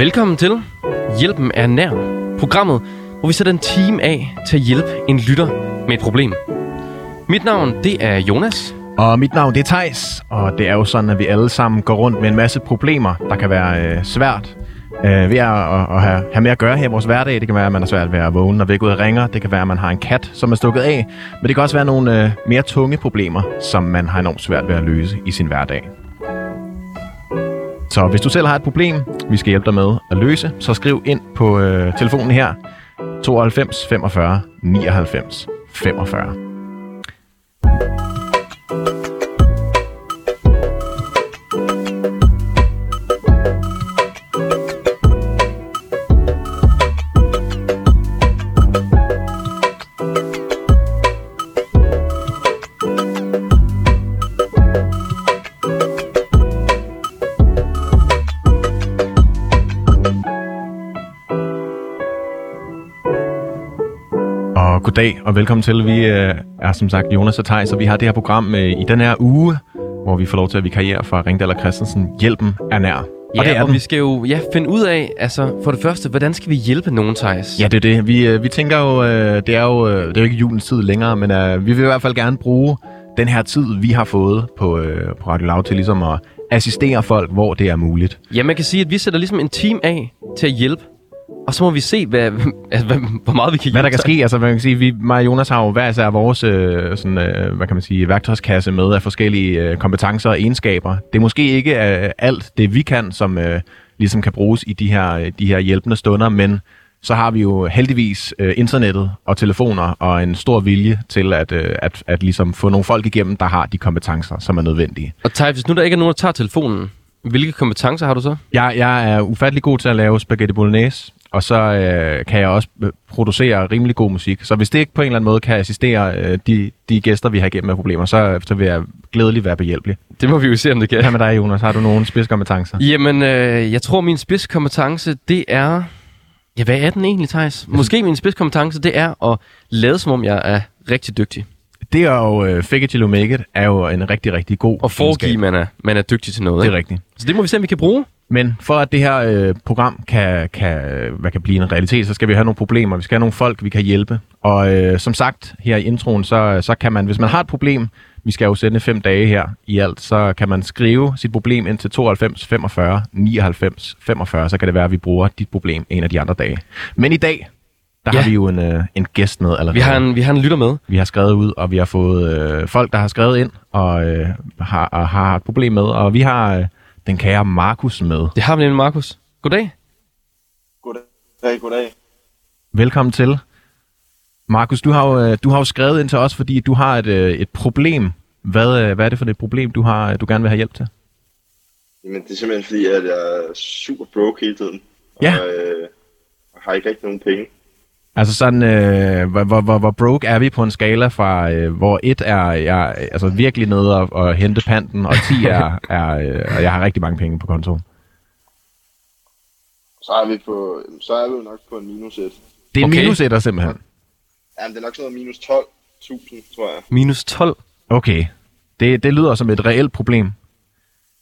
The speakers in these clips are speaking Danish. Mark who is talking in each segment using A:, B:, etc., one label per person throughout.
A: Velkommen til Hjælpen er nær. Programmet, hvor vi sætter en team af til at hjælpe en lytter med et problem. Mit navn, det er Jonas.
B: Og mit navn det er Tejs, og det er jo sådan, at vi alle sammen går rundt med en masse problemer, der kan være øh, svært øh, ved at, at, at have, have med at gøre her i vores hverdag. Det kan være, at man er svært ved at vågne, når væk ud og ringer. Det kan være, at man har en kat, som er stukket af. Men det kan også være nogle øh, mere tunge problemer, som man har enormt svært ved at løse i sin hverdag. Så hvis du selv har et problem, vi skal hjælpe dig med at løse, så skriv ind på øh, telefonen her 92 45 99 45. goddag og velkommen til. Vi øh, er som sagt Jonas og Thijs, og vi har det her program øh, i den her uge, hvor vi får lov til at vikariere for Ringdal og Christensen. Hjælpen er nær. Og
A: Ja,
B: det er
A: og
B: den.
A: vi skal jo ja, finde ud af, altså for det første, hvordan skal vi hjælpe nogen, Thijs?
B: Ja, det er det. Vi, øh, vi tænker jo, øh, det er jo, øh, det er jo ikke julens tid længere, men øh, vi vil i hvert fald gerne bruge den her tid, vi har fået på, øh, på Radio Loud til ligesom at assistere folk, hvor det er muligt.
A: Ja, man kan sige, at vi sætter ligesom en team af til at hjælpe, og så må vi se, hvad, altså, hvad, hvor meget vi kan
B: Hvad der kan ske, altså man kan sige, vi, mig og Jonas har jo hver især vores øh, sådan, øh, hvad kan man sige, værktøjskasse med af forskellige øh, kompetencer og egenskaber. Det er måske ikke øh, alt det, vi kan, som øh, ligesom kan bruges i de her, øh, de her hjælpende stunder, men så har vi jo heldigvis øh, internettet og telefoner og en stor vilje til at, øh, at, at ligesom få nogle folk igennem, der har de kompetencer, som er nødvendige.
A: Og Thijs, hvis nu der ikke er nogen, der tager telefonen, hvilke kompetencer har du så?
B: Jeg, jeg er ufattelig god til at lave spaghetti bolognese, og så øh, kan jeg også øh, producere rimelig god musik. Så hvis det ikke på en eller anden måde kan assistere øh, de, de gæster, vi har igennem med problemer, så, så vil jeg glædeligt være behjælpelig.
A: Det må vi jo se, om det kan.
B: Hvad med dig, Jonas? Har du nogle spidskompetencer?
A: Jamen, øh, jeg tror, min spidskompetence, det er... Ja, hvad er den egentlig, Thijs? Måske min spidskompetence, det er at lade, som om jeg er rigtig dygtig.
B: Det er jo uh, fake it till you make it, er jo en rigtig, rigtig god
A: Og foregive, man er, man er dygtig til noget.
B: Det
A: Ikke?
B: er rigtigt.
A: Så det må vi se, om vi kan bruge.
B: Men for at det her øh, program kan, kan, hvad kan blive en realitet, så skal vi have nogle problemer. Vi skal have nogle folk, vi kan hjælpe. Og øh, som sagt, her i introen, så, så kan man, hvis man har et problem, vi skal jo sende fem dage her i alt, så kan man skrive sit problem ind til 92 45 99 45, så kan det være, at vi bruger dit problem en af de andre dage. Men i dag, der
A: Ja.
B: har vi jo en, øh, en gæst med allerede.
A: Vi har en, vi har en lytter med.
B: vi har skrevet ud, og vi har fået øh, folk, der har skrevet ind og øh, har, og har et problem med. Og vi har øh, den kære Markus med.
A: Det har vi nemlig, Markus. Goddag.
C: Goddag, goddag.
B: Velkommen til. Markus, du har jo, øh, du har jo skrevet ind til os, fordi du har et, øh, et problem. Hvad, øh, hvad er det for et problem, du har, du gerne vil have hjælp til?
C: Jamen, det er simpelthen fordi, at jeg er super broke hele tiden.
B: Ja.
C: Og øh, har ikke rigtig nogen penge.
B: Altså sådan, øh, hvor, hvor, hvor, hvor broke er vi på en skala fra, øh, hvor et er jeg altså virkelig nede og, og hente panten, og 10 er, er øh, og jeg har rigtig mange penge på kontoen.
C: Så er vi på, så er vi jo nok på en minus et.
B: Det er
A: Okay.
B: minus etter simpelthen.
C: Jamen, det er nok sådan noget minus 12.000, tror jeg.
A: Minus 12.
B: Okay. Det, det lyder som et reelt problem.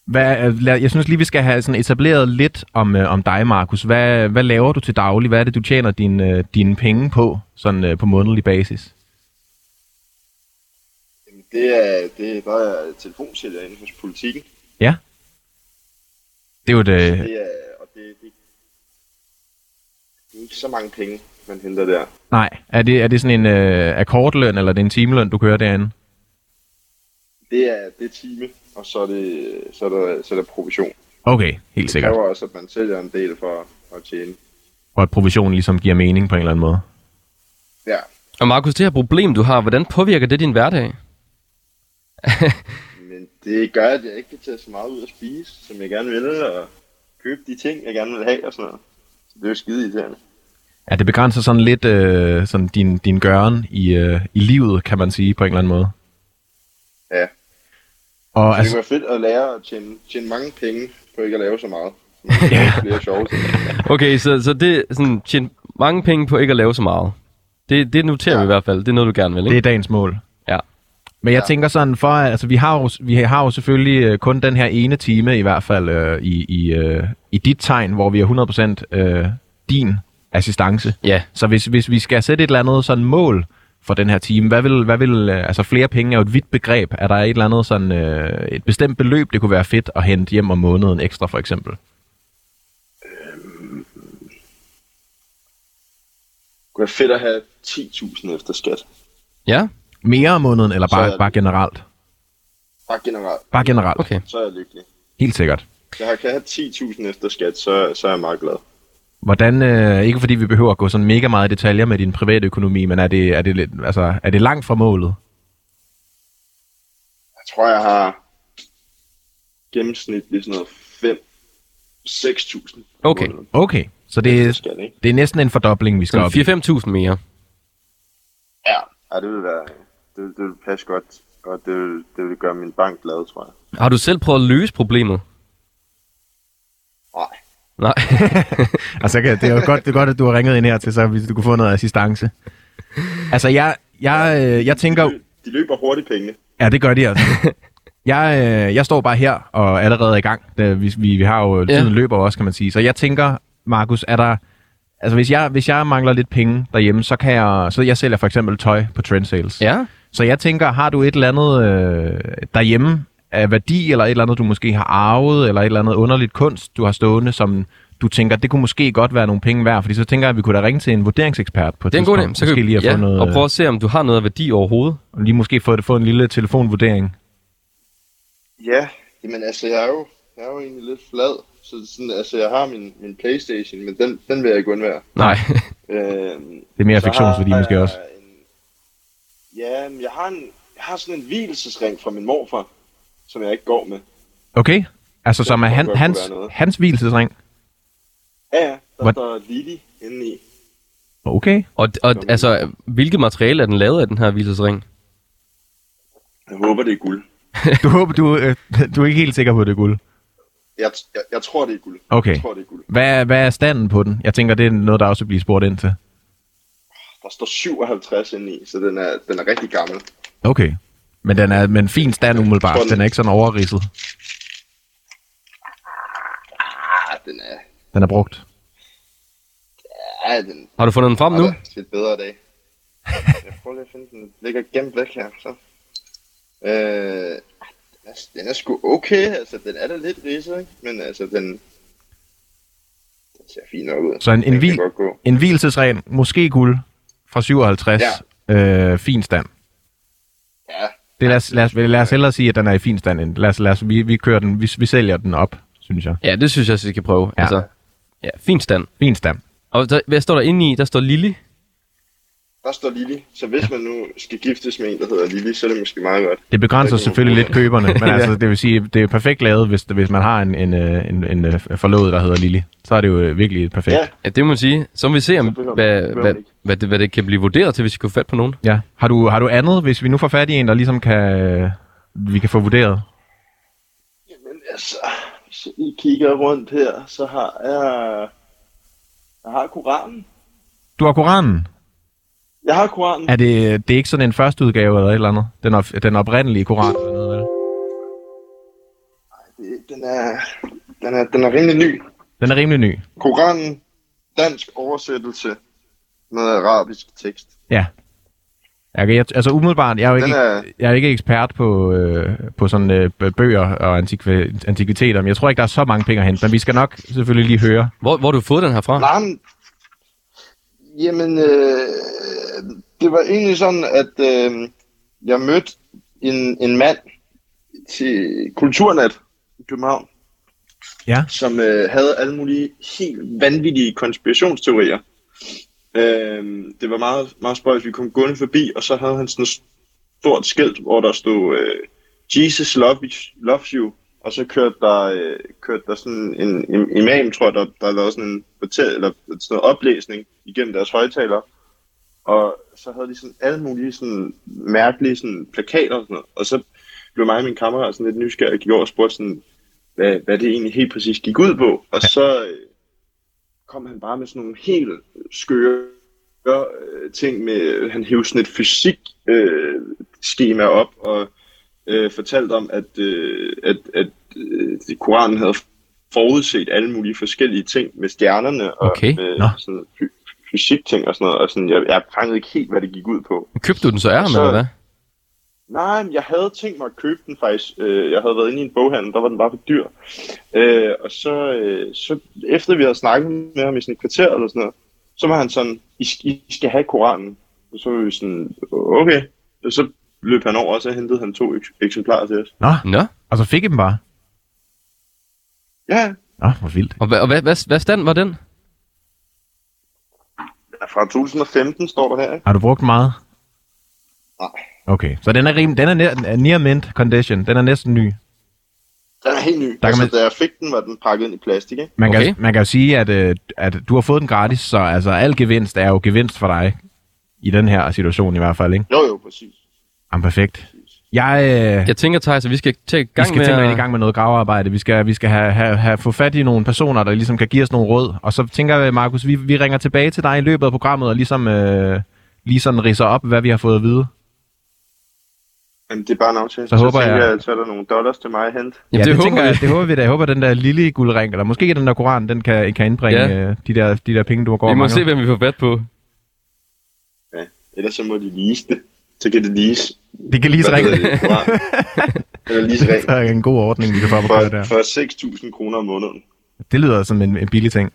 B: Hvad, øh, lad- jeg synes lige, vi skal have sådan etableret lidt om, øh, om dig, Markus. Hvad, hvad laver du til daglig? Hvad er det, du tjener din, øh, dine penge på, sådan øh, på månedlig basis?
C: Jamen, det er, det er bare telefonsælger inden hos politikken.
B: Ja? Det er jo et, øh,
C: Det er, og det, det, det er ikke så mange penge, man henter der.
B: nej, er det, er det sådan en øh, akkordløn, eller er det en timeløn, du kører derinde?
C: Det er, det er time, og så er, det, så er, der, så er der provision.
B: Okay, helt
C: Det
B: sikkert.
C: kræver også, at man sælger en del for at tjene.
B: Og at provisionen ligesom giver mening på en eller anden måde.
C: Ja,
A: Og Markus, det her problem, du har, hvordan påvirker det din hverdag?
C: Men det gør, at jeg ikke kan tage så meget ud at spise, som jeg gerne vil, og købe de ting, jeg gerne vil have og sådan noget. Så det er jo skide irriterende.
B: Ja, det begrænser sådan lidt øh, sådan din, din gøren i, øh, i livet, kan man sige, på en eller anden måde.
C: Ja.
B: Og
C: Altså,
B: altså,
C: det kunne være fedt at lære at tjene, tjene mange penge på ikke at lave så meget.
B: Ja.
C: flere sjove ting.
A: Okay, så, så det sådan, tjene mange penge på ikke at lave så meget. Det, det noterer ja. Vi i hvert fald. Det er noget, du gerne vil, ikke?
B: det er dagens mål.
A: Ja.
B: Men jeg
C: Ja.
B: tænker sådan, for altså vi har jo, vi har jo selvfølgelig øh, kun den her ene time i hvert fald øh, i, i, øh, i dit tegn, hvor vi er 100% øh, din assistance.
A: Ja,
B: Så hvis, hvis vi skal sætte et eller andet sådan mål for den her time, hvad vil, hvad vil øh, altså flere penge er jo et vidt begreb. Er der et eller andet sådan øh, et bestemt beløb, det kunne være fedt at hente hjem om måneden ekstra for eksempel?
C: Det kunne være fedt at have 10.000 efter skat.
A: ja,
B: Mere om måneden, eller
C: er
B: bare, bare generelt?
C: Bare generelt,
B: Bare generelt.
A: okay.
C: så er jeg lykkelig.
B: Helt sikkert.
C: Så jeg kan have 10.000 efter skat, så, så er jeg meget glad.
B: Hvordan, øh, ikke fordi vi behøver at gå sådan mega meget i detaljer med din private økonomi, men er det, er det, lidt, altså, er det langt fra målet?
C: Jeg tror, jeg har gennemsnitligt sådan noget 5 6.000.
A: Okay.
B: Okay, så
C: Det
B: det,
C: skal, ikke?
B: det er næsten en fordobling, vi skal op i.
A: Sådan 4-5.000 mere.
C: Ja, ja det vil være, det, vil- det vil passe godt. godt det, vil, det vil gøre min bank glad, tror jeg.
A: Har du selv prøvet at løse problemet?
C: Nej.
B: Altså, det er jo godt, det er godt, at du har ringet ind her til, så hvis du kunne få noget assistance. Altså, jeg, jeg, øh, jeg tænker...
C: De, lø- de løber hurtigt pengene.
B: Ja, det gør de altså. Jeg, øh, jeg står bare her og er allerede i gang. Det, vi, vi, vi har jo,
A: Ja.
B: tiden løber også, kan man sige. Så jeg tænker, Markus, er der... Altså, hvis jeg, hvis jeg mangler lidt penge derhjemme, så kan jeg... Så jeg sælger for eksempel tøj på Trend Sales.
A: ja.
B: Så jeg tænker, har du et eller andet øh, derhjemme af værdi, eller et eller andet, du måske har arvet, eller et eller andet underligt kunst, du har stående, som du tænker, det kunne måske godt være nogle penge værd, fordi så tænker jeg, at vi kunne da ringe til en vurderingsekspert på et
A: Det er en god idé. Så kan vi
B: lige at
A: ja,
B: få noget,
A: og prøve at se, om du har noget af værdi overhovedet.
B: øh, lige måske få, få en lille telefonvurdering.
C: Ja, jamen altså, jeg er jo, jeg er jo egentlig lidt flad. Så sådan, altså, jeg har min, min Playstation, men den, den vil jeg ikke undvære.
A: Nej.
C: Øh,
B: Det er mere fiktionsværdi måske også.
C: En, ja, men jeg har, en, jeg har sådan en hvilesesring fra min morfar, som jeg ikke går med.
B: Okay, altså som er han, hans, hans hvilesesring.
C: Ja, ja, der
B: Hvad-
C: står Lili inde i.
B: Okay.
A: Og, og altså, hvilket materiale er den lavet af, den her hvilesesring?
C: Jeg håber, det er guld.
B: Du håber, du, øh, du er ikke helt sikker på, at det er guld.
C: Jeg, jeg, jeg tror, det er guld.
B: Okay.
C: Jeg tror, det er guld.
B: Hvad, hvad er standen på den? Jeg tænker, det er noget, der også bliver spurgt ind til.
C: Der står 57 inde i, så den er, den er rigtig gammel.
B: Okay. Men den er men fin stand umiddelbart.
C: Den-
B: er ikke sådan overridset.
C: Ah, den er...
B: Den er brugt.
C: Ja, den
A: Har du fundet den frem nu?
C: da lidt bedre dag. Jeg prøver lige at finde den. Den ligger gemt væk her, så. Øh, den, er, den er sgu okay, altså den er da lidt ridset, ikke? Men altså den, den ser fin nok ud.
B: Så en, en,
C: Den
B: hvil, en hvilesesren, måske guld, fra 57. Ja. Øh, fin stand.
C: Ja,
B: Det lad, os, lad, os, lad os hellere sige, at den er i fin stand. end- Lad os, lad os, vi, vi, kører den, vi, vi sælger den op, synes jeg.
A: Ja, det synes jeg, vi skal prøve.
B: Ja.
A: Altså, ja, fin stand.
B: Fin stand.
A: Og der, hvad står der inde i? Der står Lili.
C: Der står Lili. Så hvis man nu skal giftes med en, der hedder Lili, så er det måske meget godt.
B: Det begrænser
C: Det kan
B: selvfølgelig lidt køberne, men
A: Ja.
B: altså, det vil sige, det er perfekt lavet, hvis, hvis man har en, en, øh, en, en, en forlovet, der hedder Lili. Så er det jo øh, virkelig perfekt.
C: Ja,
A: Ja, det må man sige. Så må vi se, om, hvad, hvad,
C: ikke.
A: hvad, det, hvad det kan blive vurderet til, hvis vi kunne få fat på nogen.
B: Ja. Har, du, har du andet, hvis vi nu får fat i en, der ligesom kan, øh, vi kan få vurderet?
C: men altså, hvis jeg lige kigger rundt her, så har jeg... Jeg har Koranen.
B: Du har Koranen.
C: Jeg har Koranen.
B: Er det, det er ikke sådan en første udgave eller et eller andet? Den, op, den oprindelige Koran eller noget, vel?
C: Det- Den er, den er, den er rimelig ny.
B: Den er rimelig ny.
C: Koranen, dansk oversættelse med arabisk tekst.
B: Ja. Jeg, jeg, altså umiddelbart, jeg er jo ikke,
C: er,
B: jeg er ikke ekspert på, øh, på sådan øh, bøger og antikv- antikviteter, men jeg tror ikke, der er så mange penge at hente, men vi skal nok selvfølgelig lige høre.
A: Hvor, hvor har du fået den her fra?
C: nej, men, jamen, øh, det var egentlig sådan, at øh, jeg mødte en, en mand til Kulturnet i København,
B: Ja.
C: som øh, havde alle mulige helt vanvittige konspirationsteorier. Øh, det var meget, meget spøjs. Vi kom gående forbi, og så havde han sådan et stort skilt, hvor der stod øh, Jesus loves, loves you. Og så kørte der, øh, kørte der sådan en, en imam, tror jeg, der, der lavede sådan en fortæl, eller sådan noget oplæsning igennem deres højtalere. Og så havde de sådan alle mulige sådan mærkelige sådan plakater og sådan noget. Og så blev mig og min kammerat sådan lidt nysgerrig og gik over og spurgte sådan, hvad, hvad det egentlig helt præcis gik ud på. Og så øh, kom han bare med sådan nogle helt skøre øh, ting med, han hævde sådan et fysik øh, skema op og øh, fortalt om, at, øh, at, at øh, Koranen havde forudset alle mulige forskellige ting med stjernerne og
A: Okay.
C: med
B: Nå.
C: sådan fysikting og sådan noget. Og sådan, jeg, jeg fangede ikke helt, hvad det gik ud på.
A: Købte du den så af ham, eller hvad?
C: Nej, men jeg havde tænkt mig at købe den faktisk. Øh, jeg havde været inde i en boghandel, der var den bare for dyr. Øh, og så, øh, så efter vi havde snakket med ham i sådan et kvarter eller sådan noget, så var han sådan, I, sk- I skal have Koranen. Og så var vi sådan, okay. Og så løb han over, og så hentede han to ek- eksemplarer til os.
B: Nå,
A: Nå,
B: og så fik I dem bare.
C: Ja,
B: Nå, hvor vildt.
A: og hvad, hvad, hvad stand var den?
C: Fra 2015 står der her, ikke?
B: Har du brugt meget?
C: Nej.
B: Okay, så den er, rim, den er nær, near mint condition. Den er næsten ny.
C: Den er helt ny.
B: kan
C: altså,
B: man-
C: da jeg fik den, var den pakket ind i plastik, ikke?
B: Man,
A: Okay.
B: kan, man kan jo sige, at, øh, at du har fået den gratis, så altså, al gevinst er jo gevinst for dig. I den her situation i hvert fald, ikke?
C: Jo, jo, præcis.
B: Jamen, perfekt. Jeg, øh,
A: Jeg tænker, Thijs, at vi skal til i
B: vi
A: gang
B: skal
A: med
B: tænke
A: at-
B: i gang med noget gravearbejde. Vi skal, vi skal have, have, have, få fat i nogle personer, der ligesom kan give os nogle råd. Og så tænker jeg, Markus, vi, vi ringer tilbage til dig i løbet af programmet og ligesom øh, lige sådan ridser op, hvad vi har fået at vide.
C: Jamen, det er bare en aftale.
B: Så håber
C: tænker
B: jeg-
C: jeg, så er der nogle dollars til mig at hente.
A: Jamen, det,
B: det,
A: håber
B: jeg, det håber vi da. Jeg håber, den der lille guldring, eller måske den der koran, den kan, kan indbringe
A: Ja.
B: øh, de, der, de der penge, du går
A: Vi må
B: mangler.
A: se, hvem vi får fat på.
C: Ja. Ellers så må de lease det. Så kan det lease.
B: Det kan lige
C: Hvad
B: ringe.
C: det? Eller lease
B: er en god ordning, vi kan få på
C: For,
B: der.
C: for 6.000 kroner om måneden.
B: Det lyder som en, en billig ting.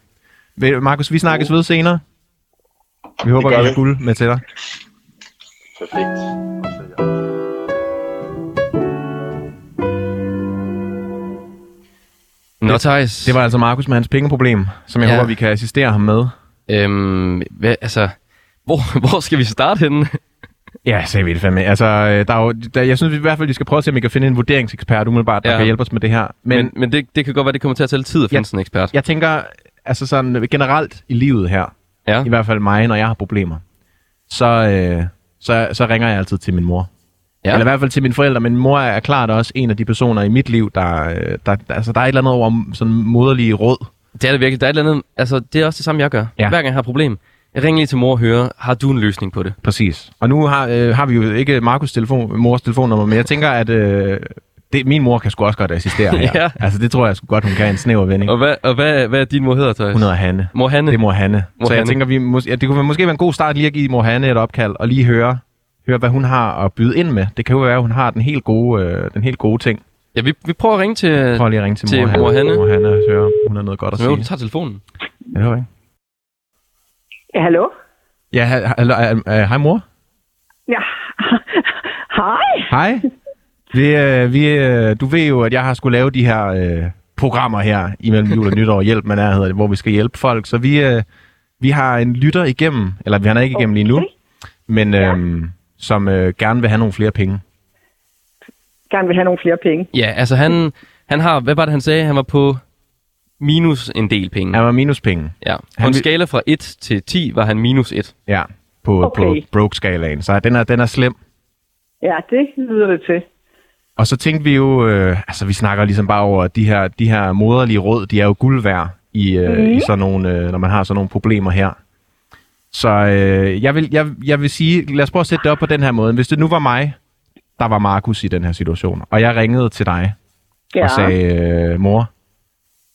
B: Markus, vi snakkes ved senere. Vi håber,
C: gør
B: vi har guld med til dig.
C: Perfekt.
A: Nå, Thijs.
B: Det var altså Markus med hans pengeproblem, som jeg
A: ja.
B: håber, vi kan assistere ham med.
A: Øhm, hvad, altså, hvor, hvor skal vi starte henne?
B: Ja, sagde vi det fandme. Altså, øh, der er jo, der, jeg synes i hvert fald, vi skal prøve at se, om vi kan finde en vurderingsekspert umiddelbart, der
A: Ja.
B: kan hjælpe os med det her. Men,
A: Men, men det, det kan godt være, det kommer til at tage lidt tid at finde
B: Ja.
A: sådan en ekspert.
B: jeg tænker, altså sådan generelt i livet her,
A: Ja.
B: i hvert fald mig, når jeg har problemer, så, øh, så, så ringer jeg altid til min mor.
A: Ja.
B: Eller i hvert fald til mine forældre. Min mor er klart også en af de personer i mit liv, der, øh, der, altså, der er et eller andet over sådan moderlige råd.
A: Det er det virkelig. Der er et eller andet, altså, det er også det samme, jeg gør.
B: Ja.
A: Hver gang jeg har et problem, jeg ringer lige til mor og hører, har du en løsning på det?
B: Præcis. Og nu har, øh, har vi jo ikke Markus' telefon, mors telefonnummer, men jeg tænker, at øh, det, min mor kan sgu også godt assistere her.
A: Ja.
B: Altså det tror jeg sgu godt, hun kan en snæver vending.
A: Og hvad, og hvad, hvad er din mor hedder, Thijs?
B: Hun hedder Hanne.
A: Mor Hanne.
B: Det er mor Hanne.
A: Mor
B: så jeg
A: Hanne.
B: tænker, vi mås- ja, det kunne måske være en god start lige at give mor Hanne et opkald, og lige høre, høre hvad hun har at byde ind med. Det kan jo være, at hun har den helt gode, øh, den helt gode ting.
A: Ja, vi, vi prøver at ringe til...
B: Prøv lige at ringe til,
A: til
B: mor Hanne.
A: mor Hanne.
B: Mor Hanne og høre, om hun har noget godt at
A: Jo,
B: sige.
A: du tager telefonen.
B: Ja, det var ikke.
D: Ja, hallo?
B: Ja, ha- hallo, hej mor.
D: Ja. Hej.
B: Hej. Vi, øh, vi, øh, du ved jo, at jeg har skulle lave de her øh, programmer her imellem jul og nytår, hjælp man er, hedder det, hvor vi skal hjælpe folk. Så vi, øh, vi har en lytter igennem, eller vi har ikke igennem lige nu, men øh, som øh, gerne vil have nogle flere penge.
D: Gerne vil have nogle flere penge.
A: Ja, altså han, han har... Hvad var det, han sagde? Han var på minus en del penge.
B: Han var minuspenge.
A: Ja. På
B: Han
A: en skala fra 1 til 10 var han minus 1.
B: Ja, på,
D: Okay.
B: på broke-skalaen. Så den er, den er slem.
D: Ja, det lyder det til.
B: Og så tænkte vi jo, øh, altså vi snakker ligesom bare over, at de her, de her moderlige råd, de er jo guld værd i, øh,
D: Mhm.
B: i sådan nogle, øh, når man har sådan nogle problemer her. Så øh, jeg, vil, jeg, jeg vil sige, lad os prøve at sætte det op på den her måde. Hvis det nu var mig, der var Markus i den her situation, og jeg ringede til dig
D: Ja.
B: og sagde, øh, mor,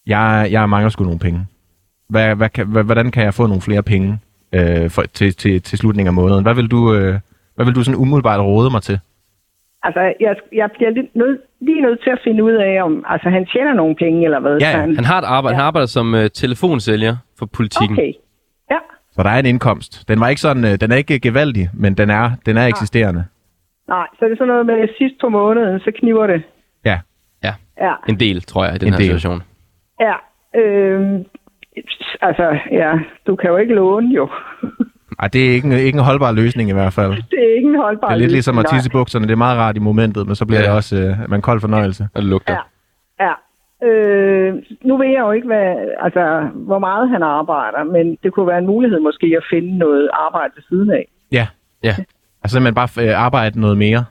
B: jeg, jeg mangler sgu nogle penge. Hvad, hvad kan, hvad, hvordan kan jeg få nogle flere penge øh, for, til, til, til slutningen af måneden? Hvad vil du, øh, hvad vil du sådan umiddelbart råde mig til?
D: Altså, jeg, jeg bliver lidt nød, lige nødt til at finde ud af, om altså, han tjener nogle penge, eller hvad.
B: Ja, ja.
D: Han,
A: Han har et arbejde.
D: Ja.
A: Han arbejder som uh, telefonsælger for politikken.
D: Okay. Ja,
B: Så der er en indkomst. Den var ikke sådan, øh, den er ikke gevaldig, men den er, den er eksisterende.
D: nej, så er det sådan noget med sidst på måneden, så kniver det.
B: Ja.
A: Ja,
D: Ja,
A: en del, tror jeg, i den
B: En
A: her
B: del.
A: situation.
D: Ja. Øhm, altså, ja, du kan jo ikke låne jo.
B: Ej, det er ikke en, ikke en holdbar løsning i hvert fald.
D: det er ikke en holdbar
B: Det er lidt ligesom at
D: løsning,
B: tisse bukserne. Det er meget rart i momentet, men så bliver
A: ja.
B: det også øh, en kold fornøjelse.
A: Og det lugter.
D: Ja. Ja. Øh, nu ved jeg jo ikke, hvad, altså, hvor meget han arbejder, men det kunne være en mulighed måske at finde noget arbejde ved siden af.
B: Ja.
A: Ja.
B: Altså simpelthen bare øh, arbejde noget mere.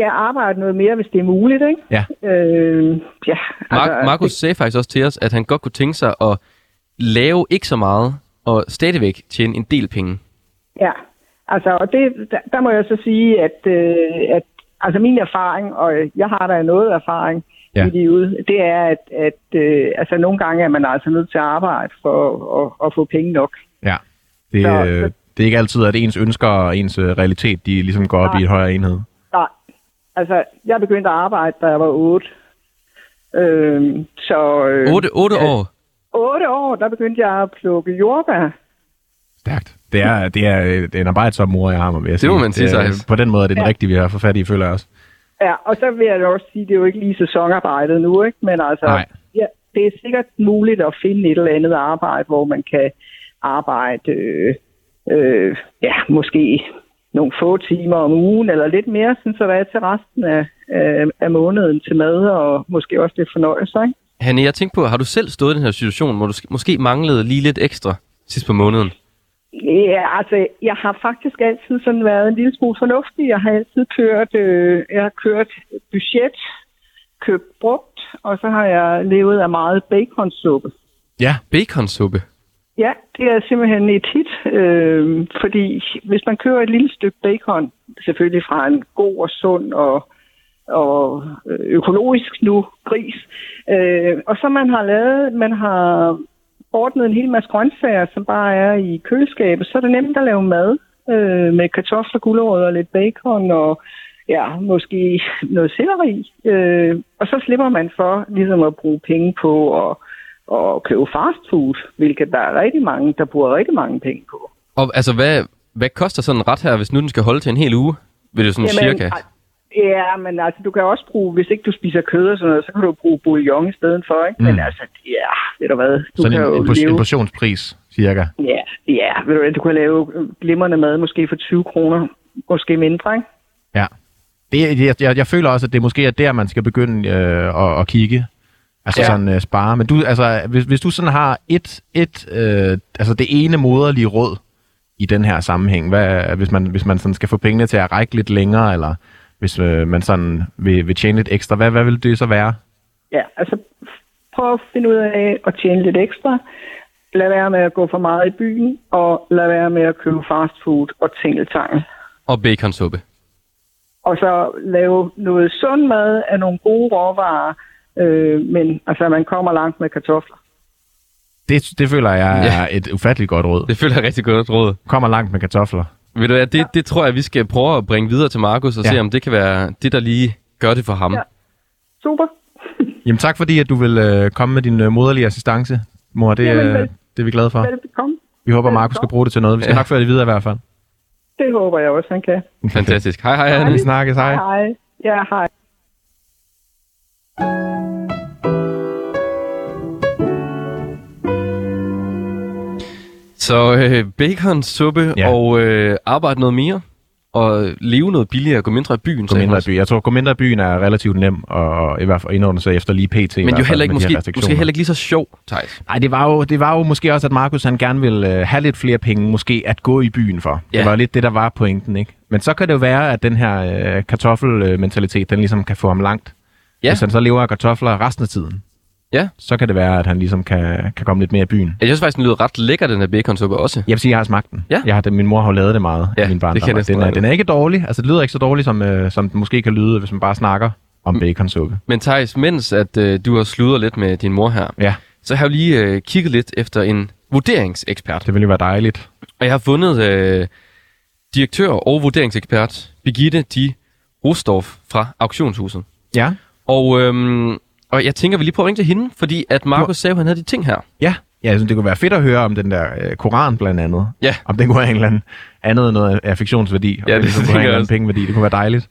D: Ja, arbejde noget mere, hvis det er muligt, ikke?
B: Ja.
D: Øh, ja,
A: Mark, Markus sagde faktisk også til os, at han godt kunne tænke sig at lave ikke så meget, og stadigvæk tjene en del penge.
D: Ja, Altså, og det, der, der må jeg så sige, at, øh, at altså min erfaring, og jeg har da noget erfaring
B: Ja.
D: i livet, det er, at, at øh, altså, nogle gange er man altså nødt til at arbejde for at, at få penge nok.
B: Ja. Det,
D: Så-
B: øh, det er ikke altid, at ens ønsker og ens øh, realitet, de ligesom går op
D: Nej.
B: i et højere enhed.
D: Nej, altså, jeg begyndte at arbejde, da jeg var 8. Øh, så... Øh,
A: 8, 8 år.
D: 8 år, der begyndte jeg at plukke jordbær.
B: Stærkt. Det er, det er, øh, det er en arbejdsom mor, jeg har med, vil jeg
A: Det må
B: sige.
A: man sige,
B: er-
A: Thijs.
B: På den måde er det den
D: Ja.
B: rigtige, vi har fået fat i, føler jeg også.
D: Ja, og så vil jeg også sige, det er jo ikke lige sæsonarbejdet nu, ikke? Men altså,
B: Nej.
D: ja, det er sikkert muligt at finde et eller andet arbejde, hvor man kan arbejde, øh, øh, ja, måske nogle få timer om ugen, eller lidt mere, sådan, så der er til resten af, af, af måneden til mad, og måske også lidt fornøjelse, ikke?
A: Hanne, jeg tænkte på, har du selv stået i den her situation, hvor du sk- måske manglede lige lidt ekstra sidst på måneden?
D: Ja, altså, jeg har faktisk altid sådan været en lille smule fornuftig. Jeg har altid kørt, øh, jeg har kørt budget, købt brugt, og så har jeg levet af meget baconsuppe.
B: Ja,
A: Baconsuppe.
D: Ja, det er simpelthen et hit, øh, fordi hvis man kører et lille stykke bacon, selvfølgelig fra en god og sund og, og økologisk nu gris, øh, og så man har lavet, man har ordnet en hel masse grøntsager, som bare er i køleskabet, så er det nemt at lave mad øh, med kartofler, gulerødder, og lidt bacon og ja, måske noget selleri. Øh, og så slipper man for ligesom at bruge penge på at, at købe fast food, hvilket der er rigtig mange, der bruger rigtig mange penge på.
A: Og altså, hvad, hvad koster sådan en ret her, hvis nu den skal holde til en hel uge? Vil det sådan cirka?
D: ej, Ja, men altså, du kan også bruge, hvis ikke du spiser kød og sådan noget, så kan du bruge bouillon i stedet for, ikke? Mm. Men altså, ja, ved du hvad, du
B: sådan
D: kan
B: en,
D: jo
B: en,
D: leve...
B: en portionspris, cirka.
D: Ja, ja, ved du hvad, du kan lave glimrende mad måske for 20 kroner, måske mindre, ikke?
B: Ja. Det, jeg, jeg, jeg føler også, at det måske er der, man skal begynde øh, at, at kigge. Altså ja. Sådan øh, spare. Men du, altså, hvis, hvis du sådan har et, et øh, altså det ene moderlige råd i den her sammenhæng, hvad, hvis, man, hvis man sådan skal få pengene til at række lidt længere, eller hvis øh, man sådan vil, vil tjene lidt ekstra, hvad, hvad vil det så være?
D: Ja, altså prøv at finde ud af at tjene lidt ekstra. Lad være med at gå for meget i byen, og lad være med at købe fast food og tingeltangel.
A: Og baconsuppe.
D: Og så lave noget sund mad af nogle gode råvarer, øh, men altså man kommer langt med kartofler.
B: Det, det føler jeg
A: Ja.
B: er et ufatteligt godt råd.
A: Det føler jeg rigtig godt råd.
B: Kommer langt med kartofler.
A: Ved du hvad, det, det tror jeg, vi skal prøve at bringe videre til Markus og
B: Ja.
A: se, om det kan være det, der lige gør det for ham.
D: Ja. Super.
B: Jamen tak fordi, at du vil øh, komme med din øh, moderlige assistance, mor. Det,
D: Jamen,
B: øh,
D: vel-
B: det er vi glade for.
D: Velbekomme.
B: Vi håber. Markus skal bruge det til noget. Vi skal
A: Ja.
B: nok føre det videre i hvert fald.
D: Det håber jeg også, han kan.
A: Fantastisk. Hej, hej, Hanne.
B: Vi snakkes. Hej.
D: Hej. Ja, hej.
A: Så øh, baconsuppe
B: Ja.
A: og øh, arbejde noget mere, og leve noget billigere, gå mindre i byen.
B: Gå mindre i byen. Jeg tror, gå mindre i byen er relativt nem, og i hvert fald indordne sig efter lige pt.
A: Men jo heller ikke, måske, måske heller ikke lige så sjov, Thijs.
B: Nej, det var, jo, det var jo måske også, at Markus han gerne ville øh, have lidt flere penge, måske at gå i byen for.
A: Ja.
B: Det var lidt det, der var pointen, ikke? Men så kan det jo være, at den her øh, kartoffelmentalitet, den ligesom kan få ham langt.
A: Ja.
B: Hvis han så lever af kartofler resten af tiden,
A: Ja.
B: så kan det være, at han ligesom kan, kan komme lidt mere i byen.
A: Jeg synes faktisk, den lyder ret lækker, den her baconsuppe også.
B: Jeg vil sige, jeg har smagt den.
A: Ja.
B: Jeg har, det- min mor har jo lavet det meget
A: Ja,
B: i min
A: det
B: barndom.
A: kan næsten
B: den, er, den er ikke dårlig. Altså, det lyder ikke så dårligt, som, øh, som den måske kan lyde, hvis man bare snakker om
A: Mm.
B: baconsuppe.
A: Men Thijs, mens at øh, du har sludret lidt med din mor her,
B: Ja,
A: så har jeg lige øh, kigget lidt efter en vurderingsekspert.
B: det ville jo være dejligt.
A: Og jeg har fundet øh, direktør og vurderingsekspert Birgitte Di Rostorff fra Auktionshuset.
B: Ja,
A: Og, øhm, og jeg tænker, vi lige prøver at ringe til hende, fordi at Markus sagde, at han havde de ting her.
B: ja. Ja, jeg synes, det kunne være fedt at høre om den der øh, koran blandt andet.
A: Ja.
B: Om den kunne have en eller anden andet noget affektionsværdi.
A: Ja,
B: om
A: det
B: ligesom kunne have en eller anden pengeværdi. Det kunne være dejligt.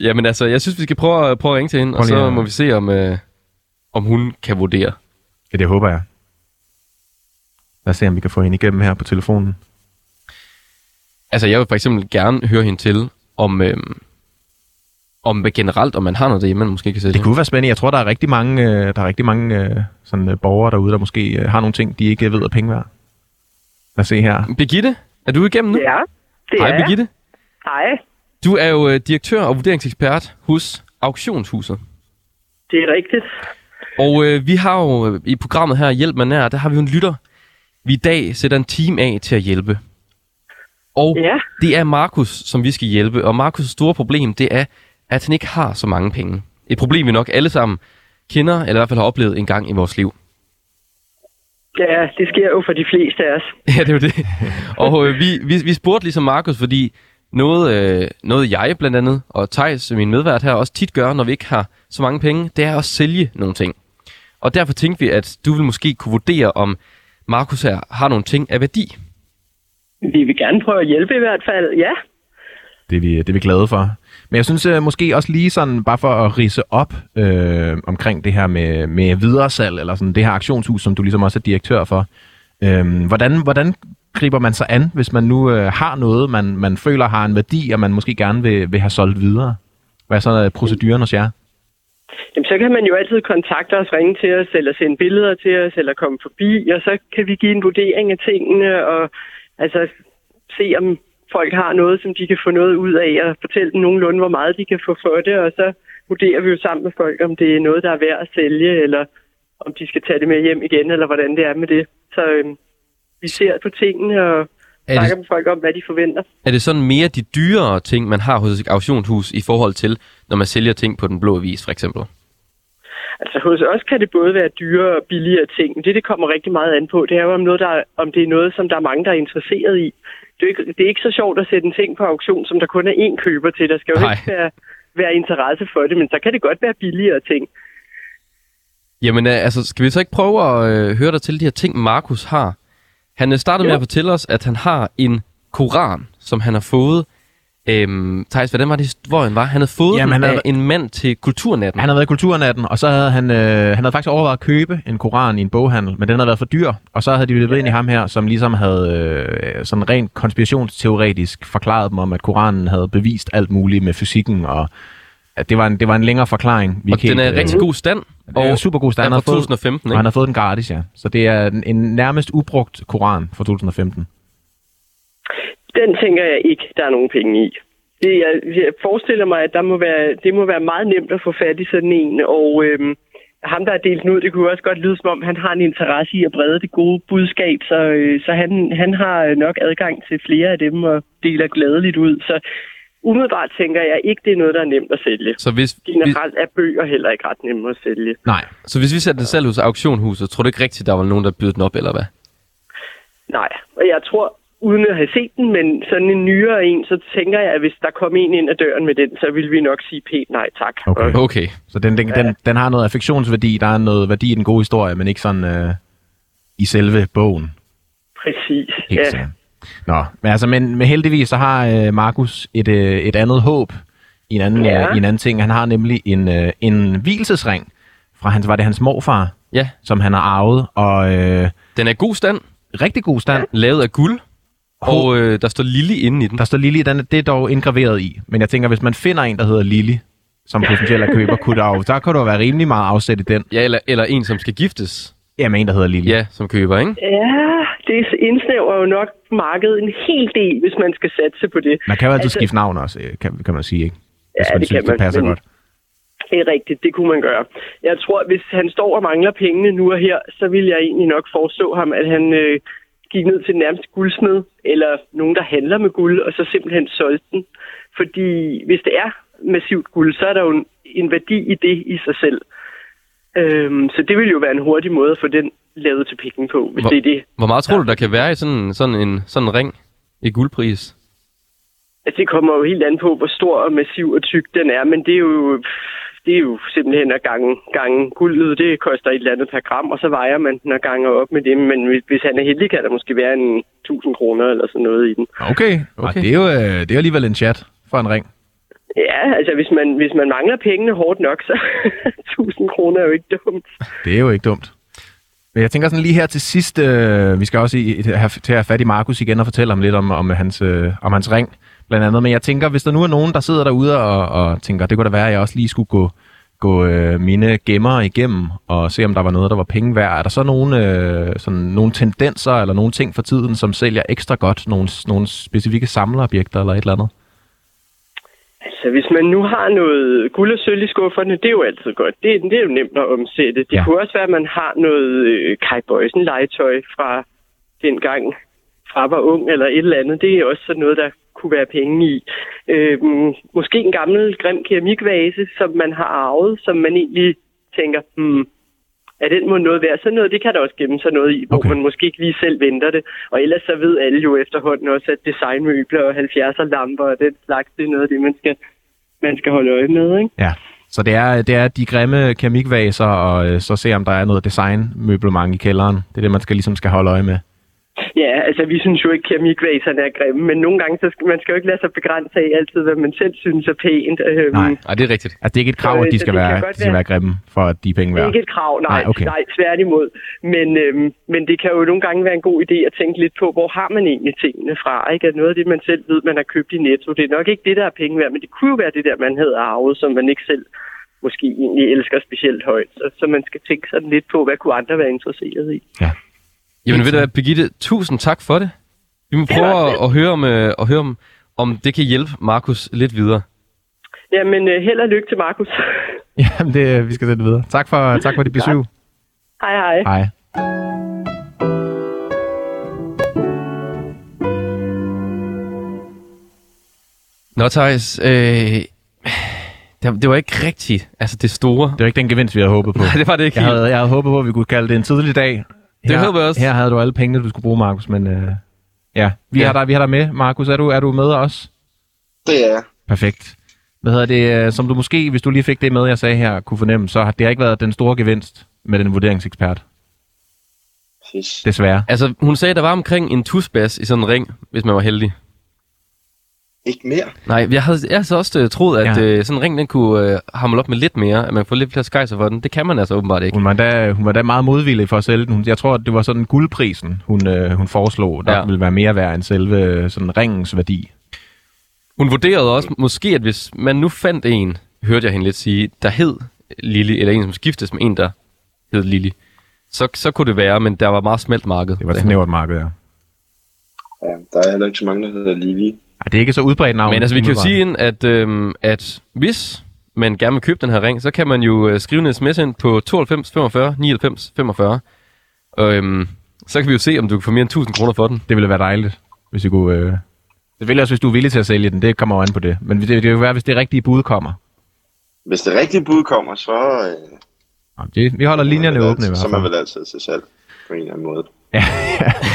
A: Jamen altså, jeg synes, vi skal prøve, at- prøve at ringe til hende, og
B: Prøv lige
A: så
B: at-
A: må vi se, om, øh, om hun kan vurdere.
B: Ja, det håber jeg. Lad os se, om vi kan få hende igennem her på telefonen.
A: Altså, jeg vil for eksempel gerne høre hende til, om, øhm, om hvad generelt, om man har noget derhjemme, man måske kan sætte.
B: Det kunne være spændende. Jeg tror, der er rigtig mange, øh, der er rigtig mange øh, sådan, øh, borgere derude, der måske øh, har nogle ting, de ikke ved er penge værd. Lad os se her.
A: Birgitte, er du igennem nu?
D: Ja, det
A: Hej
D: er jeg.
A: Birgitte.
D: Hej,
A: Du er jo øh, direktør og vurderingsekspert hos Auktionshuset.
D: det er rigtigt.
A: Og øh, vi har jo øh, i programmet her, Hjælp mig nær, der har vi jo en lytter, vi i dag sætter en team af til at hjælpe. Og
E: Ja.
A: det er Markus, som vi skal hjælpe. Og Markus' store problem, det er, at han ikke har så mange penge. Et problem, vi nok alle sammen kender, eller i hvert fald har oplevet en gang i vores liv.
E: Ja, det sker jo for de fleste af os.
A: Ja, det er jo det. Og øh, vi, vi, vi spurgte ligesom Markus, fordi noget, øh, noget jeg blandt andet, og Thijs, min medvært her, også tit gør, når vi ikke har så mange penge, det er at sælge nogle ting. Og derfor tænkte vi, at du vil måske kunne vurdere, om Markus her har nogle ting af værdi.
E: Vi vil gerne prøve at hjælpe i hvert fald, ja.
B: Det er, vi, det er vi glade for. Men jeg synes uh, måske også lige sådan, bare for at rise op øh, omkring det her med, med videresalg, eller sådan det her aktionshus, som du ligesom også er direktør for. Øh, hvordan, hvordan griber man sig an, hvis man nu øh, har noget, man, man føler har en værdi, og man måske gerne vil, vil have solgt videre? Hvad er så øh, proceduren hos jer?
E: Jamen, så kan man jo altid kontakte os, ringe til os, eller sende billeder til os, eller komme forbi, og så kan vi give en vurdering af tingene, og altså se, om folk har noget, som de kan få noget ud af, og fortælle dem nogenlunde, hvor meget de kan få for det, og så vurderer vi jo sammen med folk, om det er noget, der er værd at sælge, eller om de skal tage det med hjem igen, eller hvordan det er med det. Så øhm, vi ser på tingene og
A: Er
E: snakker
A: det,
E: med folk om, hvad de forventer.
A: er det sådan mere de dyrere ting, man har hos et auktionshus i forhold til, når man sælger ting på den blå avis, for eksempel?
E: Altså hos os kan det både være dyre og billigere ting. Men det, det kommer rigtig meget an på, det er jo, om, noget, der, er- om det er noget, som der er mange, der er interesseret i. Det er, ikke, det er ikke så sjovt at sætte en ting på auktion, som der kun er én køber til. Der skal jo
A: Nej.
E: ikke være, være interesse for det, men så kan det godt være billigere ting.
A: Jamen, øh, altså, skal vi så ikke prøve at øh, høre dig til de her ting, Markus har? Han øh, startede med
E: Jo.
A: at fortælle os, at han har en koran, som han har fået. Øhm, Thijs, hvordan var det historien var? Han havde fået
B: Jamen, han
A: af
B: havde-
A: en mand til kulturnatten.
B: Han havde været i kulturnatten, og så havde han, øh, han havde faktisk overvejet at købe en koran i en boghandel, men den havde været for dyr. Og så havde de løbet ind i ham her, som ligesom havde øh, sådan rent konspirationsteoretisk forklaret dem om, at koranen havde bevist alt muligt med fysikken, og at det var en, det var en længere forklaring. Vi
A: og den er i rigtig god stand.
B: og er super god stand. Han har fået-
A: 2015,
B: Og han
A: ikke?
B: har fået den gratis, ja. Så det er en, en nærmest ubrugt koran fra 2015.
E: Den tænker jeg ikke, der er nogen penge i. Det, jeg, jeg forestiller mig, at der må være, det må være meget nemt at få fat i sådan en, og øhm, ham, der er delt den ud, det kunne også godt lyde som om, han har en interesse i at brede det gode budskab, så, øh, så han, han har nok adgang til flere af dem og deler glædeligt ud. Så umiddelbart tænker jeg ikke, det er noget, der er nemt at sælge.
A: Så hvis,
E: Generelt er bøger heller ikke ret nemme at sælge.
B: Nej.
A: så hvis vi sætter det selv hos auktionhuset, tror du ikke rigtigt, der var nogen, der bød den op, eller hvad?
E: Nej, og jeg tror, uden at have set den, men sådan en nyere en, så tænker jeg, at hvis der kom en ind ad døren med den, så vil vi nok sige pænt nej tak.
B: Okay.
A: Okay.
B: Så den, den, den, den har noget affektionsværdi, der er noget værdi i den gode historie, men ikke sådan øh, i selve bogen.
E: Præcis.
B: Ikke
E: ja.
B: Nå, men altså, men, men heldigvis så har øh, Markus et, øh, et andet håb i en anden,
E: Ja.
B: øh, i en anden ting. Han har nemlig en, øh, en hvilesesring fra hans, var det hans morfar,
A: Ja,
B: som han har arvet, og øh,
A: den er i god stand,
B: rigtig god stand.
A: lavet af guld, og øh, der står Lille inde i den.
B: Der står Lili, den, det er dog indgraveret i. Men jeg tænker, hvis man finder en, der hedder Lili, som potentielt er køber, kunne der jo, der kunne der jo være rimelig meget afsæt i den.
A: Ja, eller, eller en, som skal giftes.
B: Ja, med en, der hedder Lili.
A: Ja, som køber, ikke?
E: Ja, det indsnæver jo nok markedet en hel del, hvis man skal satse på det.
B: Man kan jo altid
E: Altså-
B: skifte navn også, kan, kan man sige, ikke? Hvis
E: Ja,
B: man
E: det
B: synes,
E: kan man,
B: det passer
E: men-
B: godt.
E: Det er rigtigt, det kunne man gøre. Jeg tror, at hvis han står og mangler pengene nu og her, så vil jeg egentlig nok forestå ham, at han øh, gik ned til den nærmeste guldsmed, eller nogen, der handler med guld, og så simpelthen solgte den. Fordi hvis det er massivt guld, så er der jo en, en værdi i det i sig selv. Øhm, så det vil jo være en hurtig måde at få den lavet til penge på, hvis
A: Hvor-
E: det er det.
A: Hvor meget tror du, der kan være i sådan, sådan, en, sådan en ring i guldpris?
E: Altså, det kommer jo helt an på, hvor stor og massiv og tyk den er, men det er jo, det er jo simpelthen at gange, gange guldet. Det koster et eller andet per gram, og så vejer man den og ganger op med det. Men hvis, hvis han er heldig, kan der måske være en 1000 kroner eller sådan noget i den.
B: Okay, okay. Og det, er jo, øh, det er jo alligevel en chat for en ring.
E: Ja, altså hvis man, hvis man mangler pengene hårdt nok, så 1000 kroner er jo ikke dumt.
B: Det er jo ikke dumt. Men jeg tænker sådan lige her til sidst, øh, vi skal også i, have, til at have fat i Markus igen og fortælle om lidt om, om, hans, øh, om hans ring, blandt andet. Men jeg tænker, hvis der nu er nogen, der sidder derude og, og tænker, det kunne da være, at jeg også lige skulle gå, gå øh, mine gemmer igennem og se, om der var noget, der var penge værd. Er der så nogle, øh, sådan, nogle tendenser eller nogle ting for tiden, som sælger ekstra godt? Nogle, nogle specifikke samlerobjekter eller et eller andet?
E: Altså, hvis man nu har noget guld og sølv i skufferne, det er jo altid godt. Det, det er jo nemt at omsætte. Det
B: Ja.
E: kunne også være, at man har noget øh, Kai Bøjsen legetøj fra dengang fra var ung eller et eller andet. Det er også sådan noget, der kunne være penge i. Øh, måske en gammel grim keramikvase, som man har arvet, som man egentlig tænker, hmm, er den må noget værd? Sådan noget, det kan der også gemme sig noget i, hvor
B: Okay.
E: man måske ikke lige selv venter det. Og ellers så ved alle jo efterhånden også, at designmøbler og 70'er lamper og den slags, det er noget af det, man skal, man skal holde øje med, ikke?
B: Ja. Så det er, det er de grimme keramikvaser, og øh, så se, om der er noget designmøblement i kælderen. Det er det, man skal, ligesom skal holde øje med.
E: Ja, altså vi synes jo ikke, keramikvaserne er grimme, men nogle gange, så skal, man skal jo ikke lade sig begrænse af altid, hvad man selv synes er pænt. Øhm,
B: Nej.
A: Nej, det er rigtigt.
B: Altså, det er ikke et krav,
E: Så,
B: at de
E: øh,
B: skal, være, de skal
E: være-
B: være grimme, for at de penge
E: Det er
B: værd.
E: ikke et krav, nej,
B: Nej, okay.
E: nej tværtimod. Men, øhm, men det kan jo nogle gange være en god idé at tænke lidt på, hvor har man egentlig tingene fra? Ikke? At noget af det, man selv ved, man har købt i Netto, det er nok ikke det, der er penge værd, men det kunne jo være det der, man havde arvet, som man ikke selv måske egentlig elsker specielt højt. Så, så man skal tænke sådan lidt på, hvad kunne andre være interesseret i.
A: Jamen ved du hvad, Birgitte, tusind tak for det. Vi må prøve at, at, høre, om, øh, at høre om, om det kan hjælpe Markus lidt videre.
E: Jamen, øh, held og lykke til Markus.
B: Jamen, det, vi skal sætte videre. Tak for, tak for dit besøg.
E: hej hej.
B: Hej.
A: Nå, Thijs, øh, det, det var ikke rigtigt, altså det store.
B: Det var ikke den gevinst, vi havde håbet på.
A: Nej, det var det ikke
B: Jeg havde, jeg havde håbet på, at vi kunne kalde det en tidlig dag.
A: Det håber jeg også.
B: Her havde du alle pengene, du skulle bruge, Markus, men øh, ja, vi,
A: Ja.
B: Har dig, vi har dig med. Markus, er du, er du med os?
C: Det er
B: Perfekt. Hvad hedder det, øh, som du måske, hvis du lige fik det med, jeg sagde her, kunne fornemme, så har det har ikke været den store gevinst med den vurderingsekspert.
C: Præcis.
B: Desværre.
A: Altså, hun sagde, der var omkring en tusbas i sådan en ring, hvis man var heldig.
C: Ikke mere.
A: Nej, jeg havde, jeg havde så også øh, troet, at
B: Ja.
A: øh, sådan en ring, den kunne øh, hamle op med lidt mere, at man får lidt flere skejser for den. Det kan man altså åbenbart ikke.
B: Hun var da, hun var da meget modvillig for at sælge den. Hun, jeg tror, at det var sådan guldprisen, hun, øh, hun foreslog, der ja.
A: Ja.
B: ville være mere værd end selve øh, sådan ringens værdi.
A: Hun vurderede også måske, at hvis man nu fandt en, hørte jeg hende lidt sige, der hed Lili, eller en, som skiftes med en, der hed Lili, så, så kunne det være, men der var meget smelt marked.
B: Det var et snævert marked, ja.
C: Ja, der er heller ikke så mange, der hedder Lili.
B: Ej, det er ikke så udbredt navn.
A: Men altså, vi kan jo sige ind, at, øhm, at hvis man gerne vil købe den her ring, så kan man jo øh, skrive en sms ind på 92 45 99 45. Og, øhm, så kan vi jo se, om du kan få mere end 1000 kroner for den.
B: Det ville være dejligt, hvis vi kunne... Øh... Selvfølgelig også, hvis du er villig til at sælge den. Det kommer jo an på det. Men det, det vil jo være, hvis det rigtige bud kommer.
C: Hvis det rigtige bud kommer, så, øh,
B: Nå, Det, vi holder linjerne
C: er
B: åbne i hvert
C: altid- Så er
B: fald.
C: man vel altid til salg på en eller anden måde.
B: Ja,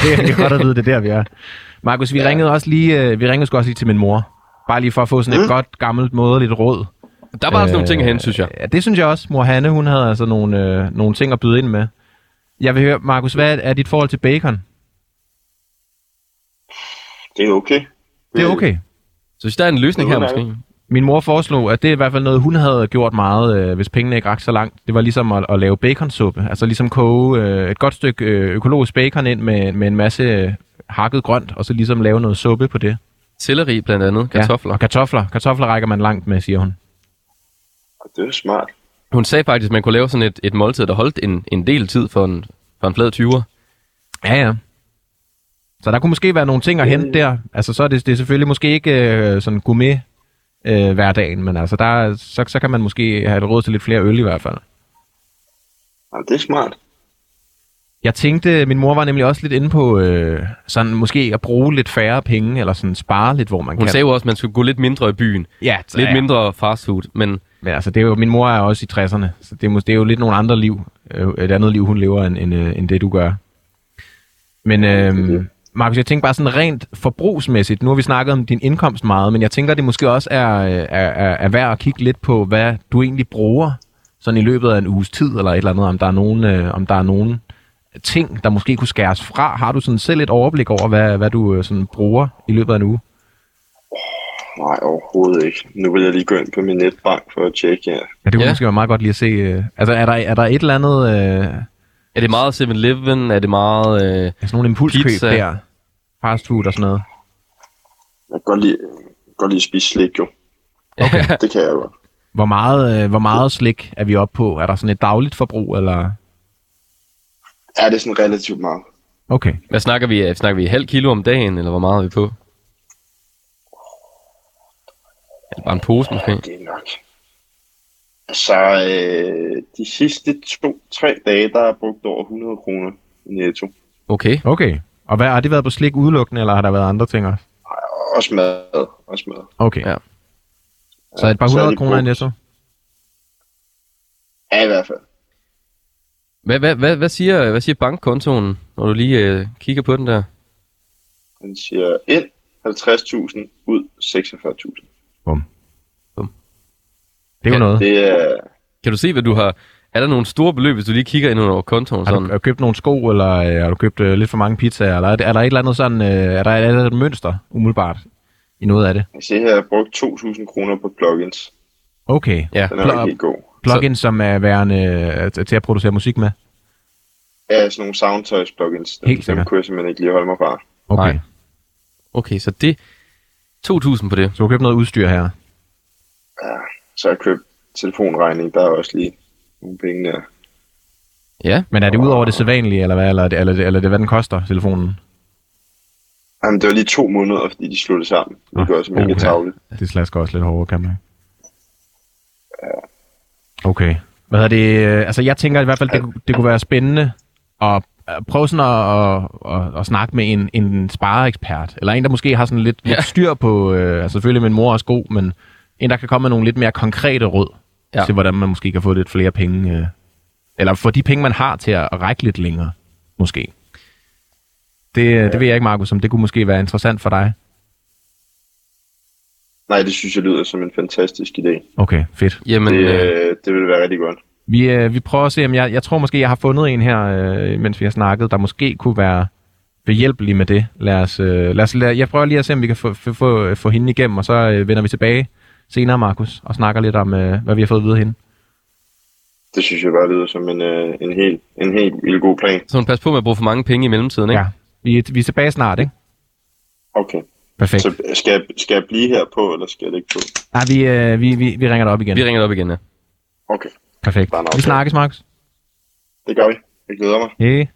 B: det, det er godt at vide, det er der, vi er. Markus, vi
C: Ja.
B: ringede også lige, øh, vi ringede også lige til min mor. Bare lige for at få sådan et
C: Mm.
B: godt, gammelt, moderligt råd.
A: Der var øh, også nogle ting hen, synes jeg.
B: Ja, det synes jeg også. Mor Hanne, hun havde altså nogle, øh, nogle ting at byde ind med. Jeg vil høre, Markus, hvad er, dit forhold til bacon?
C: Det er okay.
B: Det er okay.
A: Så der er en løsning her
C: er
A: måske.
B: Min mor foreslog, at det er i hvert fald noget, hun havde gjort meget, øh, hvis pengene ikke rakte så langt. Det var ligesom at, at lave baconsuppe. Altså ligesom koge øh, et godt stykke øh, økologisk bacon ind med, med en masse øh, hakket grønt, og så ligesom lave noget suppe på det.
A: Selleri blandt andet, kartofler.
B: Ja, og kartofler. Kartofler rækker man langt med, siger hun.
C: Og det er smart.
A: Hun sagde faktisk, at man kunne lave sådan et, et måltid, der holdt en, en del tid for en, for en flad 20'er.
B: Ja, ja. Så der kunne måske være nogle ting at hente der. Altså, så er det, det er selvfølgelig måske ikke øh, sådan gourmet øh, hverdagen, men altså, der, er- så, så kan man måske have et råd til lidt flere øl i hvert fald.
C: Ja, det er smart.
B: Jeg tænkte, min mor var nemlig også lidt inde på øh, sådan måske at bruge lidt færre penge, eller sådan spare lidt, hvor man
A: Hun
B: kan.
A: sagde jo også, at man skulle gå lidt mindre i byen.
B: ja,
A: Lidt
B: ja.
A: mindre fast food, men
B: Men altså, det er jo, min mor er også i 60'erne, så det er, det er jo lidt nogle andre liv, øh, et andet liv, hun lever, end, end, øh, end det, du gør. Men øh, Markus, jeg tænker bare sådan rent forbrugsmæssigt, nu har vi snakket om din indkomst meget, men jeg tænker, det måske også er, øh, er, er, er værd at kigge lidt på, hvad du egentlig bruger sådan i løbet af en uges tid, eller et eller andet, om der er nogen, øh, om der er nogen ting, der måske kunne skæres fra. Har du sådan selv et overblik over, hvad, hvad du øh, sådan bruger i løbet af en uge?
C: Nej, overhovedet ikke. Nu vil jeg lige gå ind på min netbank for at tjekke her.
B: Ja, det kunne
A: Ja.
B: ja. måske være meget godt lige at se. Øh, altså, er der, er der et eller andet... Øh,
A: er det meget 7-Eleven? Er det meget... Øh,
B: Altså nogle impulskøb
A: Pizza.
B: der. Fast food og sådan noget.
C: Jeg kan godt lide, godt lide at spise slik, jo.
A: okay.
C: Det kan jeg godt.
B: Hvor meget, øh, hvor meget slik er vi oppe på? Er der sådan et dagligt forbrug, eller?
C: Ja, det er sådan relativt meget.
B: Okay.
A: Hvad snakker vi? Snakker vi halv kilo om dagen, eller hvor meget er vi på? Eller bare en pose måske?
C: Det er nok. Altså, øh, de sidste to-tre dage, der har jeg brugt over 100 kroner i netto.
A: Okay.
B: Okay. Og hvad, har det været på slik udelukkende, eller har der været andre ting også?
C: Også mad. Også mad.
B: Okay.
A: Ja.
B: Så et par
C: Så er
B: hundrede
C: de
B: kroner i netto?
C: Ja, i hvert fald.
A: Hvad, hvad, hvad, hvad, siger, hvad siger bankkontoen, når du lige øh, kigger på den der?
C: Han siger ind 50.000, ud 46.000.
B: Bum.
A: Bum.
B: Det er jo
A: Ja,
B: noget.
C: Det er...
A: Kan du se, hvad du har... Er der nogle store beløb, hvis du lige kigger ind under kontoen?
B: Har du,
A: Sådan?
B: har du købt nogle sko, eller øh, har du købt øh, lidt for mange pizzaer? Eller er, der- er der et eller andet sådan, øh, er der, er der et mønster umiddelbart i noget af det?
C: Jeg ser her, jeg har brugt 2.000 kroner på plugins.
B: Okay.
A: Ja,
C: Den er
B: Pl-
C: ikke helt god.
B: Plugin, som er værende øh, til at producere musik med?
C: Ja, sådan nogle soundtoys plugins. Dem,
B: Helt
C: dem
B: sikkert.
C: kunne jeg simpelthen ikke lige holde mig fra.
B: Okay.
A: Nej. okay, så det... 2.000 på det.
B: Så du har købt noget udstyr her?
C: Så har jeg købt telefonregning, der er også lige nogle penge der.
A: Ja,
B: Men er det ud over det sædvanlige, eller hvad? Eller er det, eller, er det, eller er det hvad den koster, telefonen?
C: Jamen, det var lige to måneder, fordi de det sammen. Det gør også mega
B: uha.
C: tavligt.
B: Det slasker også lidt hårdere, kan man. Okay. Hvad hedder det? øh, Altså, jeg tænker i hvert fald, det, kunne- det kunne være spændende at at prøve sådan at, at, at, at snakke med en, en spareekspert, eller en, der måske har sådan lidt,
A: Ja.
B: lidt styr på, øh, altså selvfølgelig min mor er sko, men en, der kan komme med nogle lidt mere konkrete råd
A: Ja.
B: ja. til, hvordan man måske kan få lidt flere penge, øh, eller få de penge, man har til at række lidt længere, måske. Det, det ved jeg ikke, Markus, om det kunne måske være interessant for dig.
C: Nej, det synes jeg lyder som en fantastisk idé.
B: Okay, fedt.
A: jamen...
C: Det,
A: Øh,
C: øh, det vil være rigtig godt.
B: Vi, øh, vi prøver at se, om jeg, jeg tror måske, jeg har fundet en her, øh, mens vi har snakket, der måske kunne være behjælpelig med det. Lad os, øh, lad os, lad, jeg prøver lige at se, om vi kan få, få, få, få hende igennem, og så øh, vender vi tilbage senere, Markus, og snakker lidt om, øh, hvad vi har fået at vide af hende.
C: Det synes jeg bare lyder som en, øh, en helt en helt vildt god plan.
A: så hun pas på med at bruge for mange penge i mellemtiden, ikke?
B: Ja, vi, vi er tilbage snart, ikke?
C: Okay.
B: Perfekt.
C: Så skal jeg, skal jeg blive her på, eller skal jeg ikke på?
B: Nej, vi, øh, vi, vi, vi ringer dig op igen.
A: Vi ringer dig op igen, ja.
C: Okay,
B: Perfekt. Vi snakkes, Markus.
C: det gør vi. Jeg glæder mig.
B: Hej.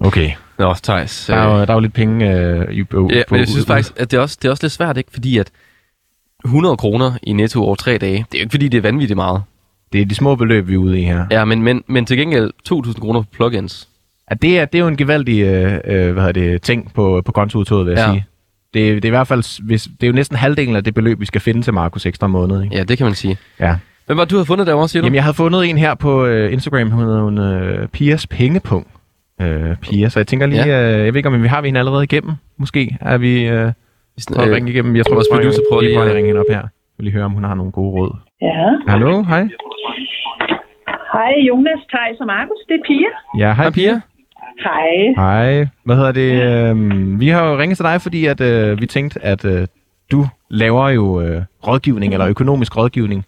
B: Okay,
A: Nå, Thijs.
B: der er jo, der er jo lidt penge øh, i, på,
A: Ja,
B: på
A: men jeg synes faktisk, at det er, også, det er også lidt svært, ikke? Fordi at 100 kroner i netto over tre dage, det er jo ikke fordi, det er vanvittigt meget.
B: Det er de små beløb, vi er ude i her.
A: Ja, men, men, men til gengæld 2.000 kroner på plugins.
B: Ja, det, er, det er jo en gevaldig øh, øh, hvad hedder det, ting på, på kontoudtoget, vil jeg
A: Ja.
B: sige. Det, det er i hvert fald hvis, det er jo næsten halvdelen af det beløb, vi skal finde til Markus ekstra måned. Ikke?
A: Ja, det kan man sige.
B: Ja.
A: Hvem var det, du havde fundet derovre, siger du?
B: Jamen, jeg havde fundet en her på øh, Instagram, hun hedder hun, øh, Pias Pengepunkt. Øh, Pia, så jeg tænker lige,
A: Ja.
B: øh, jeg ved ikke, om vi har vi hende allerede igennem. Måske er vi øh,
A: Hvis-
B: prøver at ringe igennem. Jeg tror,
A: vores producer prøver
B: lige,
A: at
B: ringe hende op her. Jeg vil lige høre, om hun har nogle gode råd.
D: Ja.
B: Hallo, hej.
D: Hej Jonas, Thijs og Markus, det er Pia.
B: Ja, hej
A: Hej, Pia.
D: Hej.
B: Hej. Hvad hedder det? Øh, vi har jo ringet til dig, fordi at, øh, vi tænkte, at øh, du laver jo øh, rådgivning, eller økonomisk rådgivning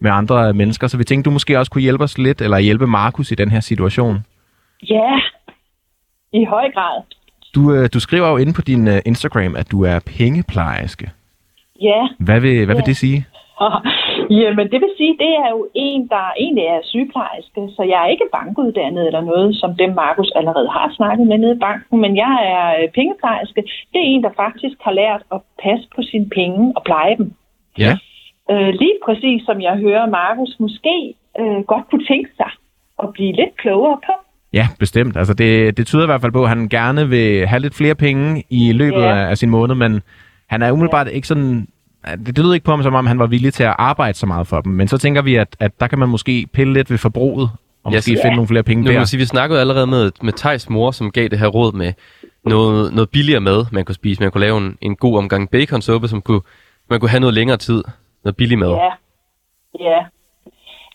B: med andre mennesker, så vi tænkte, du måske også kunne hjælpe os lidt, eller hjælpe Markus i den her situation.
F: Ja, i høj grad.
B: Du, øh, du skriver jo inde på din øh, Instagram, at du er pengeplejerske.
F: Ja,
B: Hvad vil, hvad vil
F: Ja.
B: det sige?
F: Jamen det vil sige, det er jo en, der egentlig er sygeplejerske, så jeg er ikke bankuddannet eller noget, som dem Markus allerede har snakket med nede i banken, men jeg er øh, pengeplejerske. Det er en, der faktisk har lært at passe på sine penge og pleje dem.
B: Ja.
F: Øh, lige præcis som jeg hører Markus måske øh, godt kunne tænke sig at blive lidt klogere på.
B: Ja, bestemt. Altså det, det tyder i hvert fald på, at han gerne vil have lidt flere penge i løbet
F: Ja.
B: af, af sin måned, men han er umiddelbart ikke sådan... Det, det lyder ikke på ham, som om han var villig til at arbejde så meget for dem. Men så tænker vi, at, at der kan man måske pille lidt ved forbruget, og
A: Yes.
B: måske
A: Ja.
B: finde nogle flere penge
A: Nu
B: der.
A: man sige, vi snakkede allerede med, med Tejs mor, som gav det her råd med noget, noget billigere mad, man kunne spise. Man kunne lave en, en god omgang baconsuppe, som kunne, man kunne have noget længere tid. Noget billig mad.
F: Ja, ja.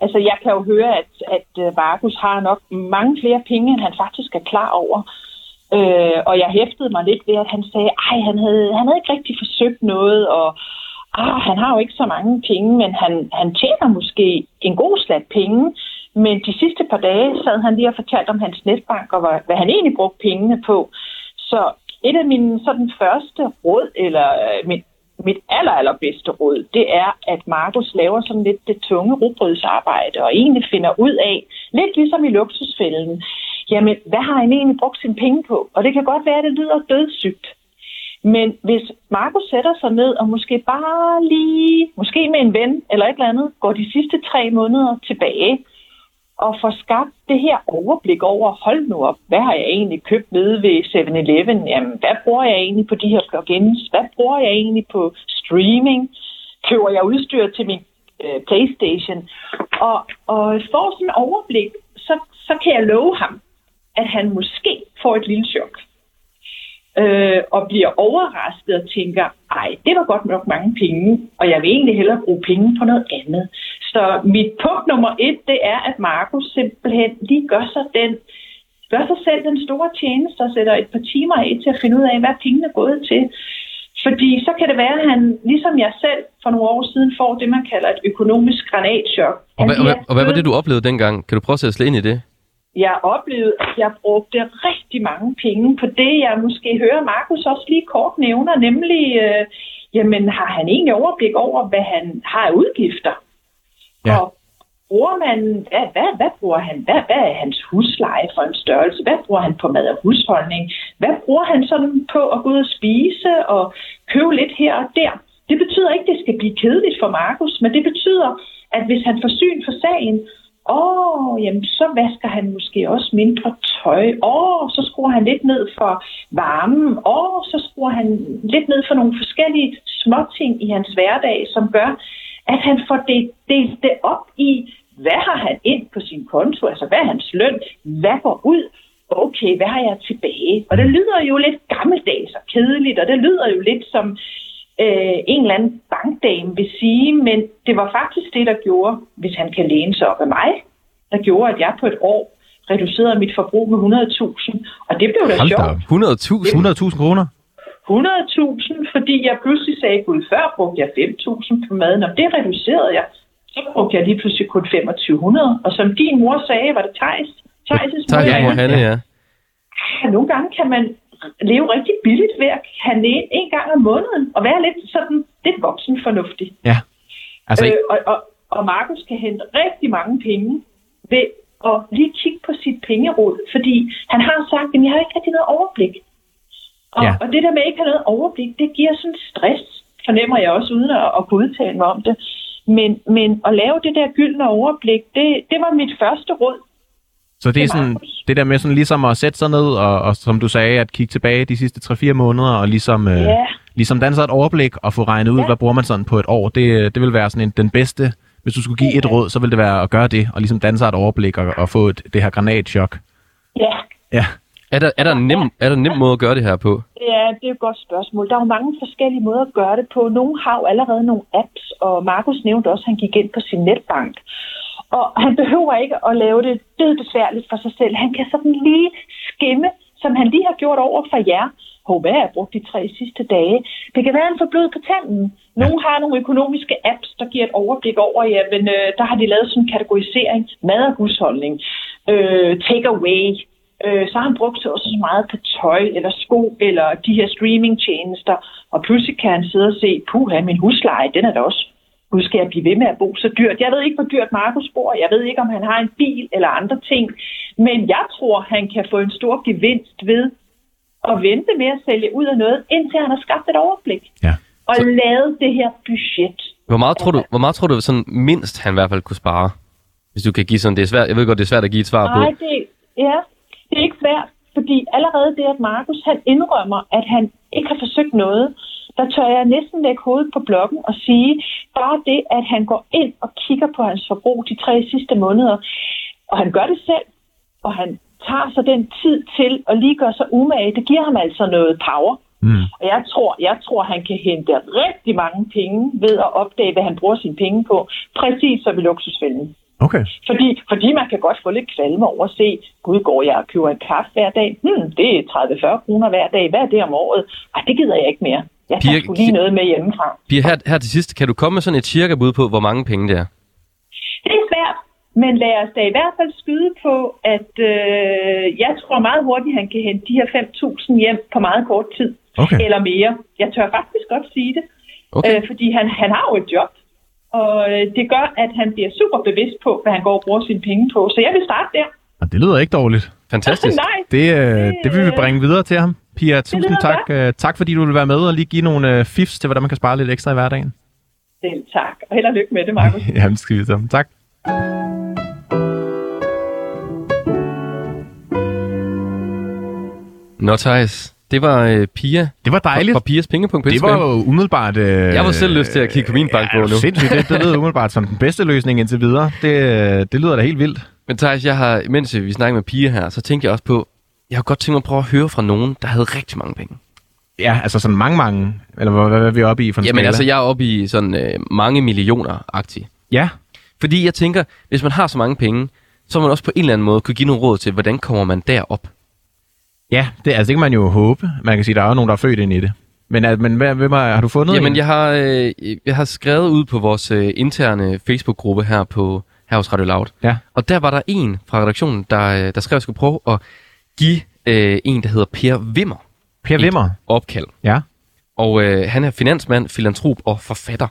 F: Altså, jeg kan jo høre, at, at øh, Markus har nok mange flere penge, end han faktisk er klar over. Øh, og jeg hæftede mig lidt ved, at han sagde, ej, han havde, han havde ikke rigtig forsøgt noget, og ah, han har jo ikke så mange penge, men han, han tjener måske en god slat penge. Men de sidste par dage sad han lige og fortalte om hans netbank, og hvad, hvad han egentlig brugte pengene på. Så et af mine sådan første råd, eller øh, mit, mit aller, allerbedste råd, det er, at Markus laver sådan lidt det tunge rugbrødsarbejde, og egentlig finder ud af, lidt ligesom i luksusfælden, jamen, hvad har han egentlig brugt sine penge på? Og det kan godt være, at det lyder dødssygt. Men hvis Markus sætter sig ned og måske bare lige, måske med en ven eller et eller andet, går de sidste tre måneder tilbage og får skabt det her overblik over, hold nu op, hvad har jeg egentlig købt nede ved 7-Eleven? Jamen, hvad bruger jeg egentlig på de her plugins? Hvad bruger jeg egentlig på streaming? Køber jeg udstyr til min øh, Playstation? Og, og får sådan en overblik, så, så kan jeg love ham, at han måske får et lille chok. Øh, og bliver overrasket og tænker, ej, det var godt nok mange penge, og jeg vil egentlig hellere bruge penge på noget andet. Så mit punkt nummer et, det er, at Markus simpelthen lige gør sig den gør sig selv den store tjeneste og sætter et par timer af til at finde ud af, hvad pengene er gået til. Fordi så kan det være, at han, ligesom jeg selv for nogle år siden, får det, man kalder et økonomisk granatchok.
A: Og hvad, og, hvad, og hvad var det, du oplevede dengang? Kan du prøve at sætte ind i det?
F: Jeg oplevede, at jeg brugte rigtig mange penge på det, jeg måske hører Markus også lige kort nævner, nemlig, øh, jamen har han egentlig overblik over, hvad han har af udgifter?
B: Ja.
F: Og bruger man, hvad, hvad, hvad bruger han, hvad, hvad er hans husleje for en størrelse, hvad bruger han på mad og husholdning, hvad bruger han sådan på at gå ud og spise og købe lidt her og der. Det betyder ikke, at det skal blive kedeligt for Markus, men det betyder, at hvis han får syn for sagen, åh, oh, jamen så vasker han måske også mindre tøj. Åh, oh, så skruer han lidt ned for varmen. Åh, oh, så skruer han lidt ned for nogle forskellige småting i hans hverdag, som gør, at han får det, delt det op i, hvad har han ind på sin konto, altså hvad er hans løn, hvad går ud, okay, hvad har jeg tilbage? Og det lyder jo lidt gammeldags og kedeligt, og det lyder jo lidt som øh, en eller anden bankdame vil sige, men det var faktisk det, der gjorde, hvis han kan læne sig op af mig, der gjorde, at jeg på et år reducerede mit forbrug med 100.000, og det blev da sjovt.
B: op.
A: 100.000?
B: 100.000 kroner?
F: 100.000, fordi jeg pludselig sagde, gud, før brugte jeg 5.000 på maden, og det reducerede jeg. Så brugte jeg lige pludselig kun 2.500, og som din mor sagde, var det Thijs. Thijs' mor,
A: ja, Hanne, ja.
F: ja, nogle gange kan man leve rigtig billigt ved at handle ind en gang om måneden, og være lidt sådan, lidt voksen fornuftig.
B: Ja. Altså,
F: Øh,
B: ikke,
F: og, og, og Markus kan hente rigtig mange penge ved at lige kigge på sit pengeråd, fordi han har sagt, at jeg har ikke rigtig noget overblik. Og,
B: Ja.
F: og det der med ikke at have noget overblik, det giver sådan stress, fornemmer jeg også, uden at, at kunne udtale mig om det. Men, men at lave det der gyldne overblik, det, det var mit første råd.
B: Så det er
F: det er
B: sådan, det der med sådan ligesom at sætte sig ned, og, og som du sagde, at kigge tilbage de sidste 3-4 måneder, og ligesom, øh,
F: Ja.
B: ligesom danne sig et overblik, og få regnet ud,
F: Ja.
B: hvad bruger man sådan på et år. Det, det vil være sådan en, den bedste, hvis du skulle give et råd, så vil det være at gøre det, og ligesom danne sig et overblik, og, og få et, det her granatchok.
F: Ja,
B: Ja.
A: Er der, er, der en nem, er der en nem måde at gøre det her på?
F: Ja, det er et godt spørgsmål. Der er jo mange forskellige måder at gøre det på. Nogle har jo allerede nogle apps, og Markus nævnte også, at han gik ind på sin netbank. Og han behøver ikke at lave det død besværligt for sig selv. Han kan sådan lige skimme, som han lige har gjort over for jer. Hov, hvad har jeg brugt de tre sidste dage? Det kan være, at han får blod på tanden. Nogle har nogle økonomiske apps, der giver et overblik over, ja, men øh, der har de lavet sådan en kategorisering. Mad og husholdning, øh, take away, øh, så har han brugt så også så meget på tøj eller sko eller de her streamingtjenester, og pludselig kan han sidde og se, puha, min husleje, den er da også, nu skal jeg blive ved med at bo så dyrt. Jeg ved ikke, hvor dyrt Markus bor, jeg ved ikke, om han har en bil eller andre ting, men jeg tror, han kan få en stor gevinst ved at vente med at sælge ud af noget, indtil han har skabt et overblik
B: Ja.
F: og lavet det her budget.
A: Hvor meget tror du, hvor meget tror du sådan mindst han i hvert fald kunne spare? Hvis du kan give sådan, det er svært, jeg ved godt, det er svært at give et svar på.
F: Nej, det, ja, det er ikke svært, fordi allerede det, at Markus han indrømmer, at han ikke har forsøgt noget, der tør jeg næsten lægge hovedet på blokken og sige, bare det, at han går ind og kigger på hans forbrug de tre sidste måneder, og han gør det selv, og han tager så den tid til at lige gøre sig umage, det giver ham altså noget power.
B: Mm.
F: Og jeg tror, jeg tror, han kan hente rigtig mange penge ved at opdage, hvad han bruger sine penge på. Præcis som i luksusfælden.
B: Okay.
F: Fordi, fordi man kan godt få lidt kvalme over at se, gud, går jeg og køber en kaffe hver dag? Hmm, det er 30-40 kroner hver dag. Hvad er det om året? Ej, det gider jeg ikke mere. Jeg tager
A: Pia,
F: sgu lige noget med hjemmefra.
A: Pia, her, her til sidst, kan du komme med sådan et cirka bud på, hvor mange penge det er?
F: Det er svært, men lad os da i hvert fald skyde på, at øh, jeg tror meget hurtigt, han kan hente de her 5.000 hjem på meget kort tid.
B: Okay.
F: Eller mere. Jeg tør faktisk godt sige det.
A: Okay.
F: Øh, fordi han, han har jo et job. Og øh, det gør, at han bliver super bevidst på, hvad han går og bruger sine penge på. Så jeg vil starte der.
B: Og det lyder ikke dårligt.
A: Fantastisk.
F: Nej,
B: Det, øh, det vil vi bringe videre til ham. Pia, tusind tak. Godt. Øh, tak fordi du vil være med og lige give nogle øh, fifs til, hvordan man kan spare lidt ekstra i hverdagen.
F: Selv tak. Og held og lykke med det, Markus.
B: Jamen, skal vi så. Tak.
A: Nå, Thijs. Det var øh, Pia.
B: Det var dejligt.
A: Fra, fra Pias pengepunkt.
B: Det var jo umiddelbart... Øh,
A: jeg var selv lyst til at kigge på min bank
B: ja,
A: nu.
B: Sindssygt. Det, det lyder umiddelbart som den bedste løsning indtil videre. Det, øh, det lyder da helt vildt.
A: Men Thijs, jeg har, mens vi snakker med Pia her, så tænkte jeg også på, jeg har godt tænkt mig at prøve at høre fra nogen, der havde rigtig mange penge.
B: Ja, altså sådan mange, mange... Eller hvad, hvad er vi oppe i for en
A: Jamen
B: skala?
A: altså, jeg er oppe i sådan øh, mange millioner-agtigt.
B: Ja,
A: Fordi jeg tænker, hvis man har så mange penge, så må man også på en eller anden måde kunne give nogle råd til, hvordan kommer man derop.
B: ja det, altså, det kan man jo håbe. Man kan sige, der er jo nogen, der er født ind i det. Men, at, men hvad, hvem har, har du fundet
A: Jamen,
B: en?
A: jeg har, øh, jeg har skrevet ud på vores øh, interne Facebook-gruppe her på her hos Radio Loud.
B: Ja.
A: Og der var der en fra redaktionen, der, øh, der skrev, at jeg skulle prøve at give øh, en, der hedder Per Wimmer,
B: Per Wimmer.
A: et opkald.
B: Ja,
A: Og øh, han er finansmand, filantrop og forfatter.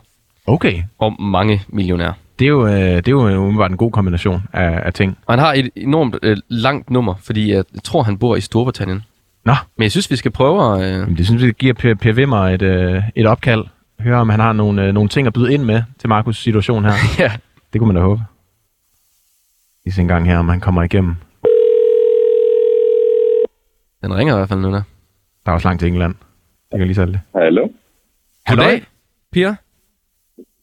B: okay.
A: Og mange millionær.
B: Det er jo, øh, det er jo umiddelbart en god kombination af, af ting.
A: Og han har et enormt øh, langt nummer, fordi jeg tror, han bor i Storbritannien.
B: Nå,
A: Men jeg synes, vi skal prøve at... Øh,
B: Jamen, det synes vi giver Per, per Wimmer et, øh, et opkald. Høre, om han har nogle, øh, nogle ting at byde ind med til Markus' situation her.
A: ja.
B: Det kunne man da håbe. Lige se en gang her, om han kommer igennem.
A: Den ringer i hvert fald nu der.
B: Der er også langt til England. Det kan lige sætte det.
C: Hallo?
A: Goddag, Pia.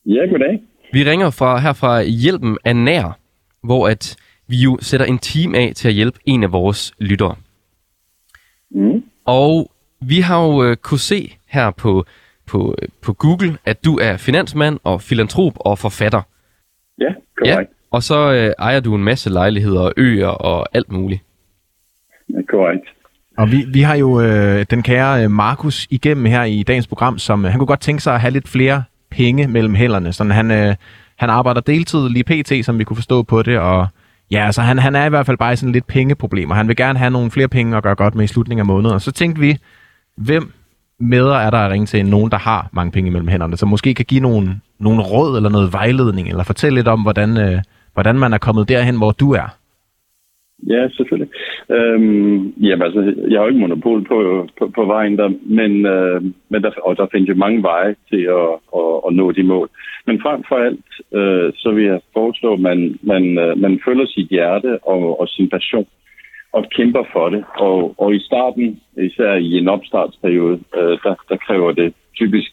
C: Ja, goddag.
A: Vi ringer fra her fra Hjælpen af Nær, hvor at vi jo sætter en team af til at hjælpe en af vores lyttere.
C: Mm.
A: Og vi har jo øh, kunne se her på, på, øh, på Google, at du er finansmand og filantrop og forfatter.
C: Ja, korrekt.
A: Og så øh, ejer du en masse lejligheder og øer og alt muligt.
C: Ja. Korrekt.
B: Og vi, vi har jo øh, den kære øh, Markus igennem her i dagens program, som øh, han kunne godt tænke sig at have lidt flere penge mellem hænderne. Sådan han, øh, han arbejder deltid lige pt, som vi kunne forstå på det, og ja, altså han, han er i hvert fald bare i sådan lidt pengeproblemer. Han vil gerne have nogle flere penge at gøre godt med i slutningen af måneden. Og så tænkte vi, hvem medder er der at ringe til nogen, der har mange penge mellem hænderne, som måske kan give nogle, nogle råd eller noget vejledning, eller fortælle lidt om, hvordan, øh, hvordan man er kommet derhen, hvor du er.
G: Ja, selvfølgelig. Øhm, jamen, altså, jeg har jo ikke monopol på, på, på vejen der, men, øh, men der, og der findes jo mange veje til at, at, at nå de mål. Men frem for alt, øh, så vil jeg foreslå, at man, man, øh, man følger sit hjerte og, og sin passion og kæmper for det. Og, og i starten, især i en opstartsperiode, øh, der, der kræver det typisk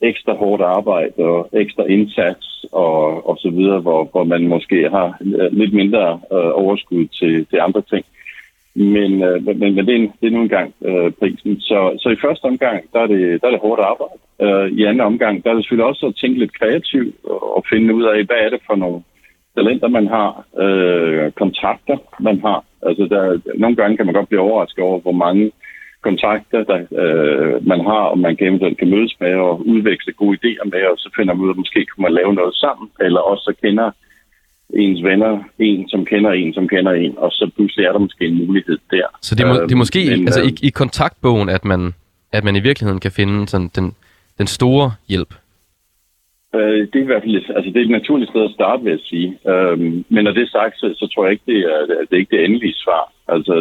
G: ekstra hårdt arbejde og ekstra indsats og, og så videre, hvor, hvor man måske har øh, lidt mindre øh, overskud til, til andre ting. Men, øh, men, men det, er, det er nu engang øh, prisen. Så, så i første omgang, der er det, der er det hårdt arbejde. Øh, I anden omgang, der er det selvfølgelig også at tænke lidt kreativt og, og finde ud af, hvad er det for nogle talenter, man har, øh, kontakter, man har. Altså, der, nogle gange kan man godt blive overrasket over, hvor mange kontakter, der, øh, man har, og man eventuelt kan mødes med og udveksle gode idéer med, og så finder man ud af, at måske kunne man lave noget sammen, eller også så kender ens venner en, som kender en, som kender en, og så pludselig er der måske en mulighed der.
A: Så det er, må, det er måske
G: men,
A: altså,
G: øh,
A: i, i kontaktbogen, at man, at man i virkeligheden kan finde sådan den, den store hjælp.
G: Øh, det er i hvert fald altså, det er et naturligt sted at starte, vil jeg sige. Øhm, men når det er sagt, så, så tror jeg ikke, det er, det er ikke det endelige svar. Altså,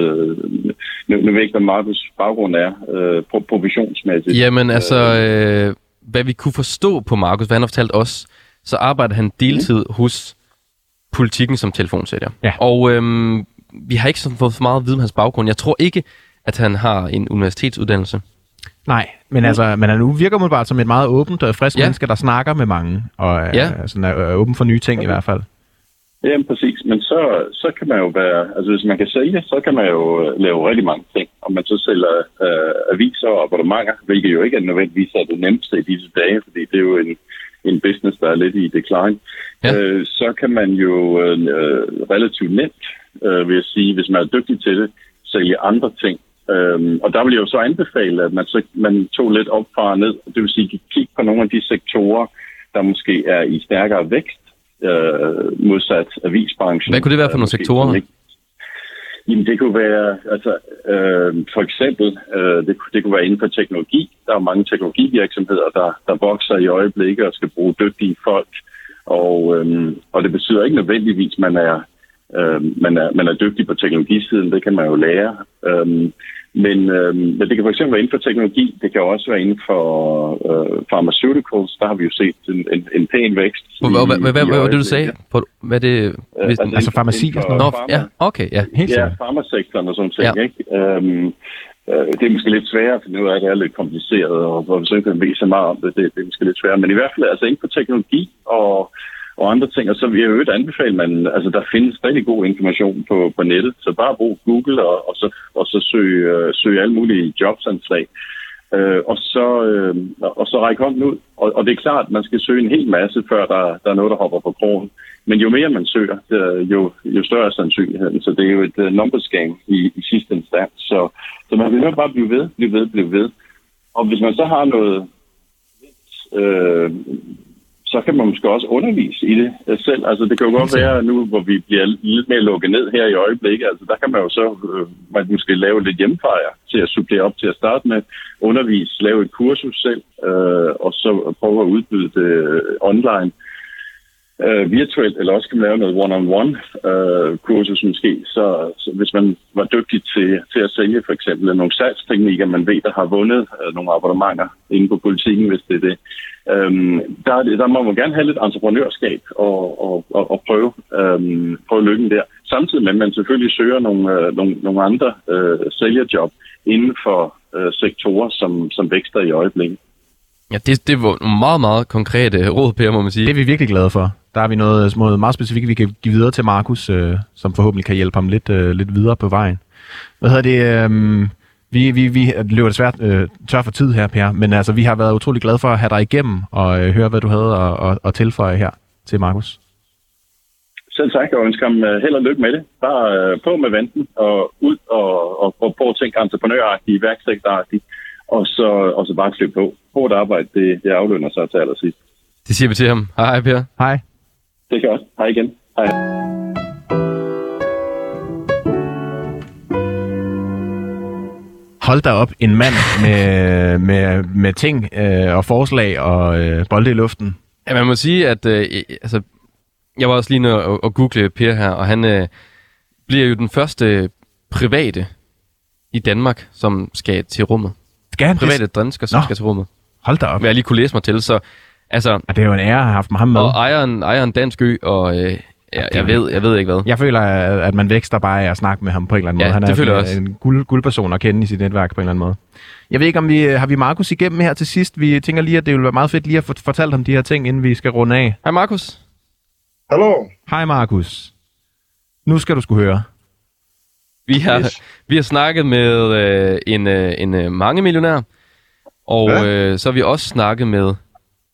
G: nu, nu ved jeg ikke, hvad Markus baggrund er, øh, pro- provisionsmæssigt.
A: Jamen altså, øh, hvad vi kunne forstå på Markus, hvad han har fortalt os, så arbejder han deltid mm. hos politikken som telefonsælger.
B: Ja.
A: Og øhm, vi har ikke sådan fået så meget at vide om hans baggrund. Jeg tror ikke, at han har en universitetsuddannelse.
B: Nej, men altså, men han nu virker modbart som et meget åbent og frisk
A: Ja.
B: ja. menneske, der snakker med mange, og
A: Ja.
B: ja. sådan er, er åben for nye ting i hvert fald.
G: Jamen præcis, men så, så kan man jo være, altså hvis man kan sælge, så kan man jo øh, lave rigtig mange ting. Om man så sælger øh, aviser og abonnementer, hvilket jo ikke er nødvendigvis er det nemmeste i disse dage, fordi det er jo en, en business, der er lidt i decline.
A: Ja.
G: Ja. Øh, så kan man jo øh, øh, relativt nemt, øh, vil jeg sige, hvis man er dygtig til det, sælge andre ting. Øhm, og der vil jeg jo så anbefale, at man, så, man tog lidt op fra og ned. Det vil sige, kigge på nogle af de sektorer, der måske er i stærkere vækst, øh, modsat avisbranchen.
A: Hvad kunne det være for
G: Øh,
A: nogle
G: måske
A: sektorer?
G: ikke- Jamen det kunne være, altså øh, for eksempel, øh, det, det kunne være inden for teknologi. Der er mange teknologivirksomheder, der, der vokser i øjeblikket og skal bruge dygtige folk. Og, øh, og det betyder ikke nødvendigvis, at man er, øh, man, er, man er dygtig på teknologisiden. Det kan man jo lære. Øh, men, øh, men det kan for eksempel være inden for teknologi. Det kan også være inden for øh, pharmaceuticals. Der har vi jo set en, en, en pæn vækst.
A: Hvad, var det, du sagde? På, hvad er det? Hvis,
G: altså,
B: altså farmaci og sådan
A: ja, okay, ja.
B: Helt
G: Ja,
B: sikkert.
G: farmasektoren og sådan ting,
A: Ja.
G: ja. ikke? Øhm, øh, det er måske lidt sværere, for nu er det lidt kompliceret, og hvor vi så ikke kan vise så meget om det, det, det er måske lidt sværere. Men i hvert fald, altså inden for teknologi og, og andre ting, og så vil jeg jo anbefale, man, altså der findes rigtig god information på, på nettet, så bare brug Google og, og så, og så søg, øh, søg alle mulige jobsanslag. Øh, og, så, øh, og så række hånden ud. Og, og det er klart, at man skal søge en hel masse, før der, der er noget, der hopper på krogen. Men jo mere man søger, øh, jo, jo større er sandsynligheden. Så det er jo et uh, numbers game i, i sidste instans. Så, så man vil nok bare blive ved, blive ved, blive ved. Og hvis man så har noget øh, så kan man måske også undervise i det øh, selv. Altså, det kan jo godt være nu, hvor vi bliver lidt mere lukket ned her i øjeblikket. Altså, der kan man jo så øh, man måske lave lidt hjemmefejre til at supplere op til at starte med. Undervise, lave et kursus selv, øh, og så prøve at udbyde det øh, online øh, virtuelt, eller også kan man lave noget one-on-one øh, kursus måske. Så, så hvis man var dygtig til, til at sælge for eksempel nogle salgsteknikker, man ved, der har vundet øh, nogle abonnementer inden på politikken, hvis det er det, Øhm, der, der må man gerne have lidt entreprenørskab og, og, og, og prøve, øhm, prøve lykken der. Samtidig med, at man selvfølgelig søger nogle, øh, nogle, nogle andre øh, sælgerjob inden for øh, sektorer, som, som vækster i øjeblikket.
A: Ja, det, det var nogle meget, meget konkrete råd, Per, må man sige.
B: Det er vi virkelig glade for. Der har vi noget, noget meget specifikt, vi kan give videre til Markus, øh, som forhåbentlig kan hjælpe ham lidt, øh, lidt videre på vejen. Hvad hedder det? Øh, vi, vi, vi løber desværre øh, tør for tid her, Per, men altså, vi har været utrolig glade for at have dig igennem og øh, høre, hvad du havde at, at, at tilføje her til Markus.
G: Selv tak, og ønsker ham øh, held og lykke med det. Bare øh, på med venten og ud og, og, og prøve at tænke entreprenøragtigt, iværksætteragtigt, og så, og så bare klippe på. Hårdt arbejde, det, det aflønner sig til allersidst.
A: Det siger vi til ham. Hej, Per.
B: Hej.
G: Det er godt. Hej igen. Hej.
B: Hold da op, en mand med, med, med ting øh, og forslag og øh, bolde i luften.
A: Ja, man må sige, at øh, altså, jeg var også lige nødt at, at google Per her, og han øh, bliver jo den første private i Danmark, som skal til rummet.
B: Skal han
A: Private dansker, som
B: Nå.
A: skal til rummet.
B: Hold da op.
A: Hvad jeg lige kunne læse mig til, så altså,
B: Ja, det er jo en ære at have haft ham med.
A: og ejer en, ejer en dansk ø, og øh, ja, jeg, ved, jeg ved ikke hvad.
B: Jeg føler, at man vækster bare af at snakke med ham på en eller anden
A: Ja,
B: måde. Han
A: det
B: er
A: føler jeg
B: sådan
A: også.
B: en guld, guldperson at kende i sit netværk på en eller anden måde. Jeg ved ikke, om vi har vi Markus igennem her til sidst. Vi tænker lige, at det ville være meget fedt lige at få fortalt ham de her ting, inden vi skal runde af.
A: Hej Markus.
C: Hallo?
B: Hej Markus. Nu skal du skulle høre.
A: Vi har,
C: Yes.
A: vi har snakket med øh, en, øh, en øh, mange millionær, og
C: Ja.
A: øh, så har vi også snakket med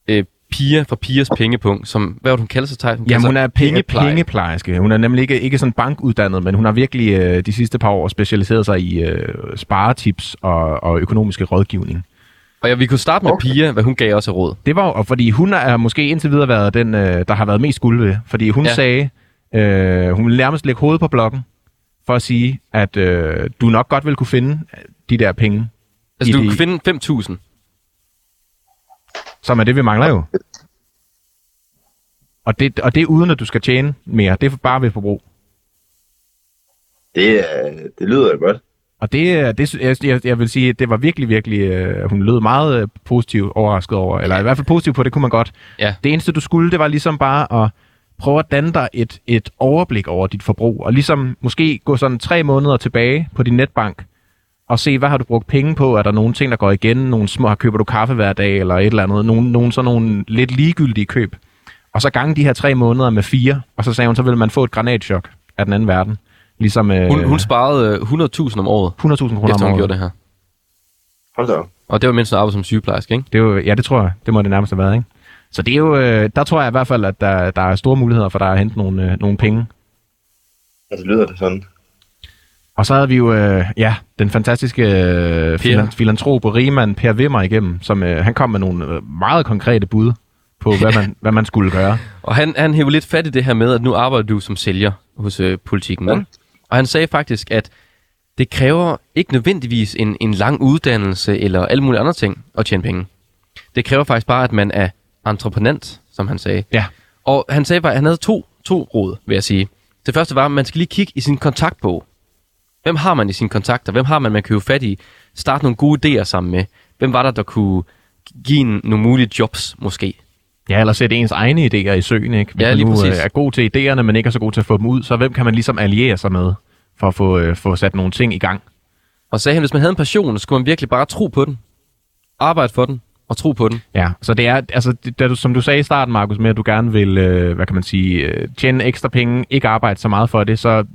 A: øh, Pia fra Pias Pengepunkt, som, hvad var det, hun kalder sig, Tej? Hun
B: Jamen, hun er penge,
A: pengepleje.
B: pengeplejerske. Hun er nemlig ikke, ikke sådan bankuddannet, men hun har virkelig øh, de sidste par år specialiseret sig i øh, sparetips og, og økonomiske rådgivning.
A: Og ja, vi kunne starte med
C: Okay.
A: Pia, hvad hun gav os af råd.
B: Det var jo, fordi hun er måske indtil videre været den, øh, der har været mest skuld ved. Fordi hun
A: Ja.
B: sagde, øh, hun ville nærmest lægge hovedet på blokken, for at sige, at øh, du nok godt vil kunne finde de der penge,
A: Altså, du
B: de-
A: kunne finde 5.000.
B: som er det, vi mangler jo. Og det, og det er uden, at du skal tjene mere. Det er bare ved forbrug.
C: Det, det lyder jo godt.
B: Og det, det jeg, jeg, vil sige, at det var virkelig, virkelig, øh, hun lød meget øh, positivt overrasket over, eller i hvert fald positiv på, det kunne man godt.
A: Ja.
B: Det eneste, du skulle, det var ligesom bare at prøve at danne dig et, et overblik over dit forbrug, og ligesom måske gå sådan tre måneder tilbage på din netbank, og se, hvad har du brugt penge på? Er der nogle ting, der går igen? Nogle små, køber du kaffe hver dag, eller et eller andet? Nogle, nogle sådan nogle lidt ligegyldige køb. Og så gange de her tre måneder med fire, og så sagde hun, så vil man få et granatchok af den anden verden. Ligesom øh,
A: Hun, hun sparede øh, 100.000 om året,
B: 100.000 kroner
A: efter
B: om
A: hun
B: året.
A: gjorde det her.
C: Hold da.
A: Og det var mens hun arbejdede som sygeplejerske, ikke?
B: Det er jo, ja, det tror jeg. Det må det nærmest have været, ikke? Så det er jo, øh, der tror jeg i hvert fald, at der, der er store muligheder for dig at hente nogle, øh, nogle penge.
C: Ja, det lyder det sådan.
B: Og så havde vi jo, øh, ja, den fantastiske øh, filan- filantrop og rigmand Per Wimmer igennem, som øh, han kom med nogle øh, meget konkrete bud på, hvad man, hvad man skulle gøre.
A: Og han, han hævde lidt fat i det her med, at nu arbejder du som sælger hos øh, politikken. Ja. Og han sagde faktisk, at det kræver ikke nødvendigvis en, en lang uddannelse eller alle mulige andre ting at tjene penge. Det kræver faktisk bare, at man er entreprenant, som han sagde.
B: Ja.
A: Og han sagde bare, at han havde to, to råd, vil jeg sige. Det første var, at man skal lige kigge i sin kontaktbog. Hvem har man i sine kontakter? Hvem har man, man kan jo fat i? Starte nogle gode idéer sammen med. Hvem var der, der kunne give en, nogle mulige jobs, måske?
B: Ja, eller sætte ens egne idéer i søen, ikke? Hvis
A: Ja,
B: man
A: lige
B: nu
A: præcis.
B: øh, er god til idéerne, men ikke er så god til at få dem ud, så hvem kan man ligesom alliere sig med, for at få, øh, få sat nogle ting i gang?
A: Og sagde han, hvis man havde en passion, så skulle man virkelig bare tro på den. Arbejde for den og tro på den.
B: Ja, så det er, altså, det- da du, som du sagde i starten, Markus, med at du gerne vil, øh, hvad kan man sige, øh, tjene ekstra penge, ikke arbejde så meget for det, så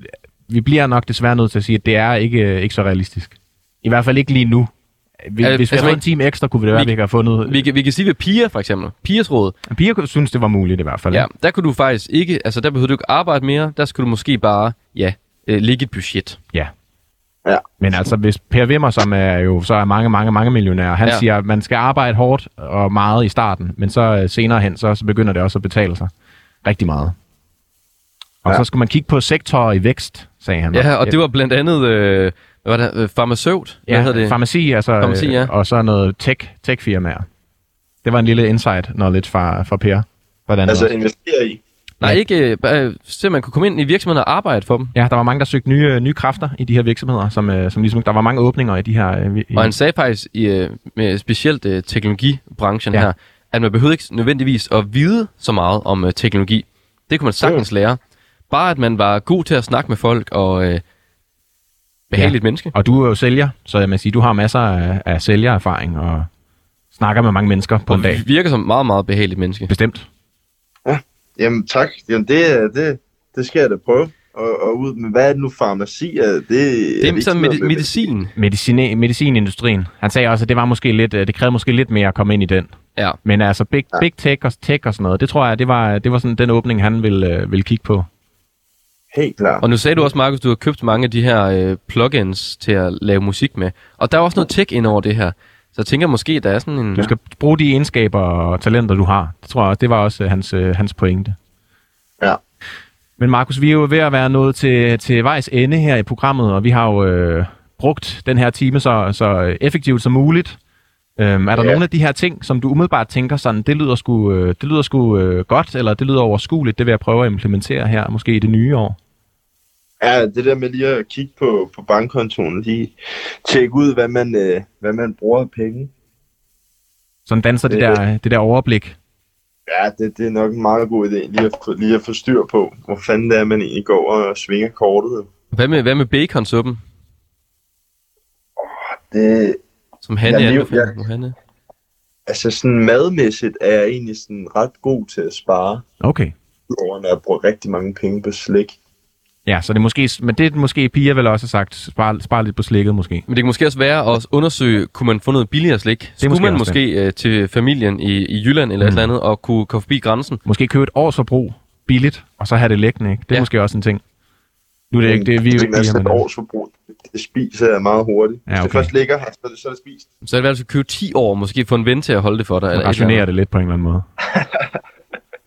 B: vi bliver nok desværre nødt til at sige, at det er ikke, øh, ikke så realistisk. I hvert fald ikke lige nu. Vi,
A: Altså,
B: hvis vi
A: altså,
B: havde en time ekstra, kunne det være,
A: vi-
B: at vi ikke har fundet...
A: Vi kan, vi kan sige ved Pia for eksempel. Pias råd.
B: Piger kunne synes, det var muligt i hvert fald.
A: Ja, der kunne du faktisk ikke, altså der behøvede du ikke arbejde mere. Der skulle du måske bare, ja, øh, ligge et budget.
B: ja.
C: Ja.
B: Men altså, hvis Per Wimmer, som er jo så er mange, mange, mange millionærer, han
A: Ja.
B: ja. siger, at man skal arbejde hårdt og meget i starten, men så øh, senere hen, så, så begynder det også at betale sig rigtig meget. Og
C: Ja.
B: så skulle man kigge på sektorer i vækst, sagde han.
A: Ja, og det var blandt andet, øh, hvad var det, øh, farmaceut? Hvad
B: ja,
A: hedder det?
B: farmaci, altså,
A: Farmaci, ja.
B: øh, og så noget tech, tech-firmaer. Det var en lille insight knowledge fra, fra Per. Hvordan
C: Altså
B: altså,
C: investere i.
A: Nej, ikke, øh, bare, så man kunne komme ind i virksomheden og arbejde for dem.
B: ja, der var mange, der søgte nye, nye kræfter i de her virksomheder, som, øh, som ligesom, der var mange åbninger i de her... Øh, i,
A: Og han sagde faktisk, i, øh, med specielt øh, teknologibranchen
B: Ja.
A: her, at man behøvede ikke nødvendigvis at vide så meget om øh, teknologi. Det kunne man sagtens lære. Bare at man var god til at snakke med folk og øh, behageligt menneske.
B: Og du er jo sælger, så jeg må sige, du har masser af, af sælgererfaring og snakker med mange mennesker på en dag.
A: virker som meget, meget behageligt menneske.
B: Bestemt.
C: Jamen tak. Jamen det, er- det, det skal jeg da prøve. Og, og ud med, hvad er det nu farmaci? Er det,
A: Det er
C: noget
A: med,
C: med-
A: medicin.
B: Medicine, medicinindustrien. Han sagde også, at det var måske lidt, øh, det krævede måske lidt mere at komme ind i den.
A: Ja.
B: Men altså big, big tech og tech og sådan noget, det tror jeg, det var, det var sådan den åbning, han ville, øh, ville kigge på.
C: Helt klart.
A: Og nu sagde du også, Markus, du har købt mange af de her øh, plugins til at lave musik med. Og der er også noget tech ind over det her. Så jeg tænker måske, der er sådan en...
B: Du skal bruge de egenskaber og talenter, du har. Det tror jeg, det var også øh, hans, øh, hans pointe.
C: Ja.
B: Men Markus, vi er jo ved at være nået til, til vejs ende her i programmet, og vi har jo øh, brugt den her time så, så effektivt som muligt. Øhm, er der
C: Ja.
B: nogle af de her ting, som du umiddelbart tænker sådan, det lyder sgu, øh, det lyder sgu øh, godt, eller det lyder overskueligt, det vil jeg prøve at implementere her, måske i det nye år?
C: Ja, det der med lige at kigge på, på bankkontoen, lige tjekke ud, hvad man, øh, hvad man bruger af penge.
B: Sådan danser det,
C: Det-
B: der, det der overblik.
C: Ja, det, det er nok en meget god idé lige at, få, lige at få styr på, hvor fanden det er, man egentlig går og svinger kortet.
A: Hvad med, hvad med baconsuppen,
C: Det,
A: som Hanne
C: Jamen, jo,
A: anbefaler? Ja. Hanne?
C: altså sådan madmæssigt er jeg egentlig sådan ret god til at spare,
B: Okay.
C: over når jeg bruger rigtig mange penge på slik.
B: Ja, så det er måske, men det er måske Pia vel også har sagt, spar, spar lidt på slikket måske.
A: Men det kan måske også være at undersøge, kunne man få noget billigere slik? Skulle
B: måske
A: man måske øh, til familien i, i Jylland eller mm. et eller andet, og kunne komme forbi grænsen?
B: Måske købe et års forbrug billigt, og så have det liggende, ikke? Det er
A: ja.
B: måske også en ting. Nu er det ikke, det er vi er ikke
C: altså et års forbrug. Det spiser jeg meget hurtigt. Hvis
B: Ja,
C: det
B: okay.
C: først ligger her, så er det, så er det spist.
A: Så er det værd, at købe 10 år, måske få en ven til at holde det for dig. Eller
B: rationere det lidt på en eller anden måde.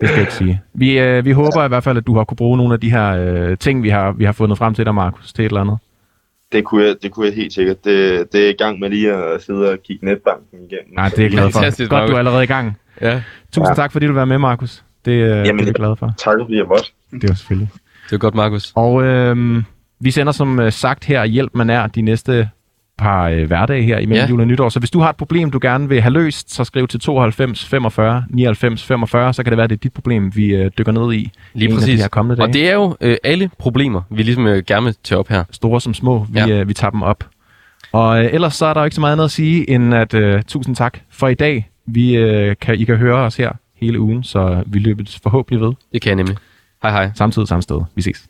B: det skal jeg ikke sige. Vi, øh, vi håber i hvert fald, at du har kunne bruge nogle af de her øh, ting, vi har, vi har fundet frem til dig, Markus, til et eller andet.
C: Det kunne jeg, det kunne jeg helt sikkert. Det, det er i gang med lige at sidde og kigge netbanken igennem.
B: Nej, det er jeg glad for.
A: Fantastisk,
B: Godt, du er allerede i gang.
A: Ja,
B: Tusind
C: Ja.
B: tak, fordi du var med, Markus. Det, øh, det er
C: Jamen,
B: jeg glad for.
C: Tak fordi jeg måtte.
B: Det var selvfølgelig.
A: Det er godt, Markus.
B: Og øh, vi sender som øh, sagt her hjælp man er de næste par øh, hverdage her imellem
A: Ja.
B: jul og nytår. Så hvis du har et problem, du gerne vil have løst, så skriv til 92 45 99 45, så kan det være, det er dit problem, vi øh, dykker ned i.
A: Lige
B: af
A: præcis.
B: de her kommende dage.
A: Og det er jo øh, alle problemer, vi ligesom øh, gerne vil tage op her.
B: Store som små, vi, Ja. øh, vi tager dem op. Og øh, ellers så er der jo ikke så meget andet at sige, end at øh, tusind tak for i dag. Vi, øh, kan, I kan høre os her hele ugen, så vi løber forhåbentlig ved.
A: Det kan jeg nemlig. Hej hej.
B: Samtidig samme sted. Vi ses.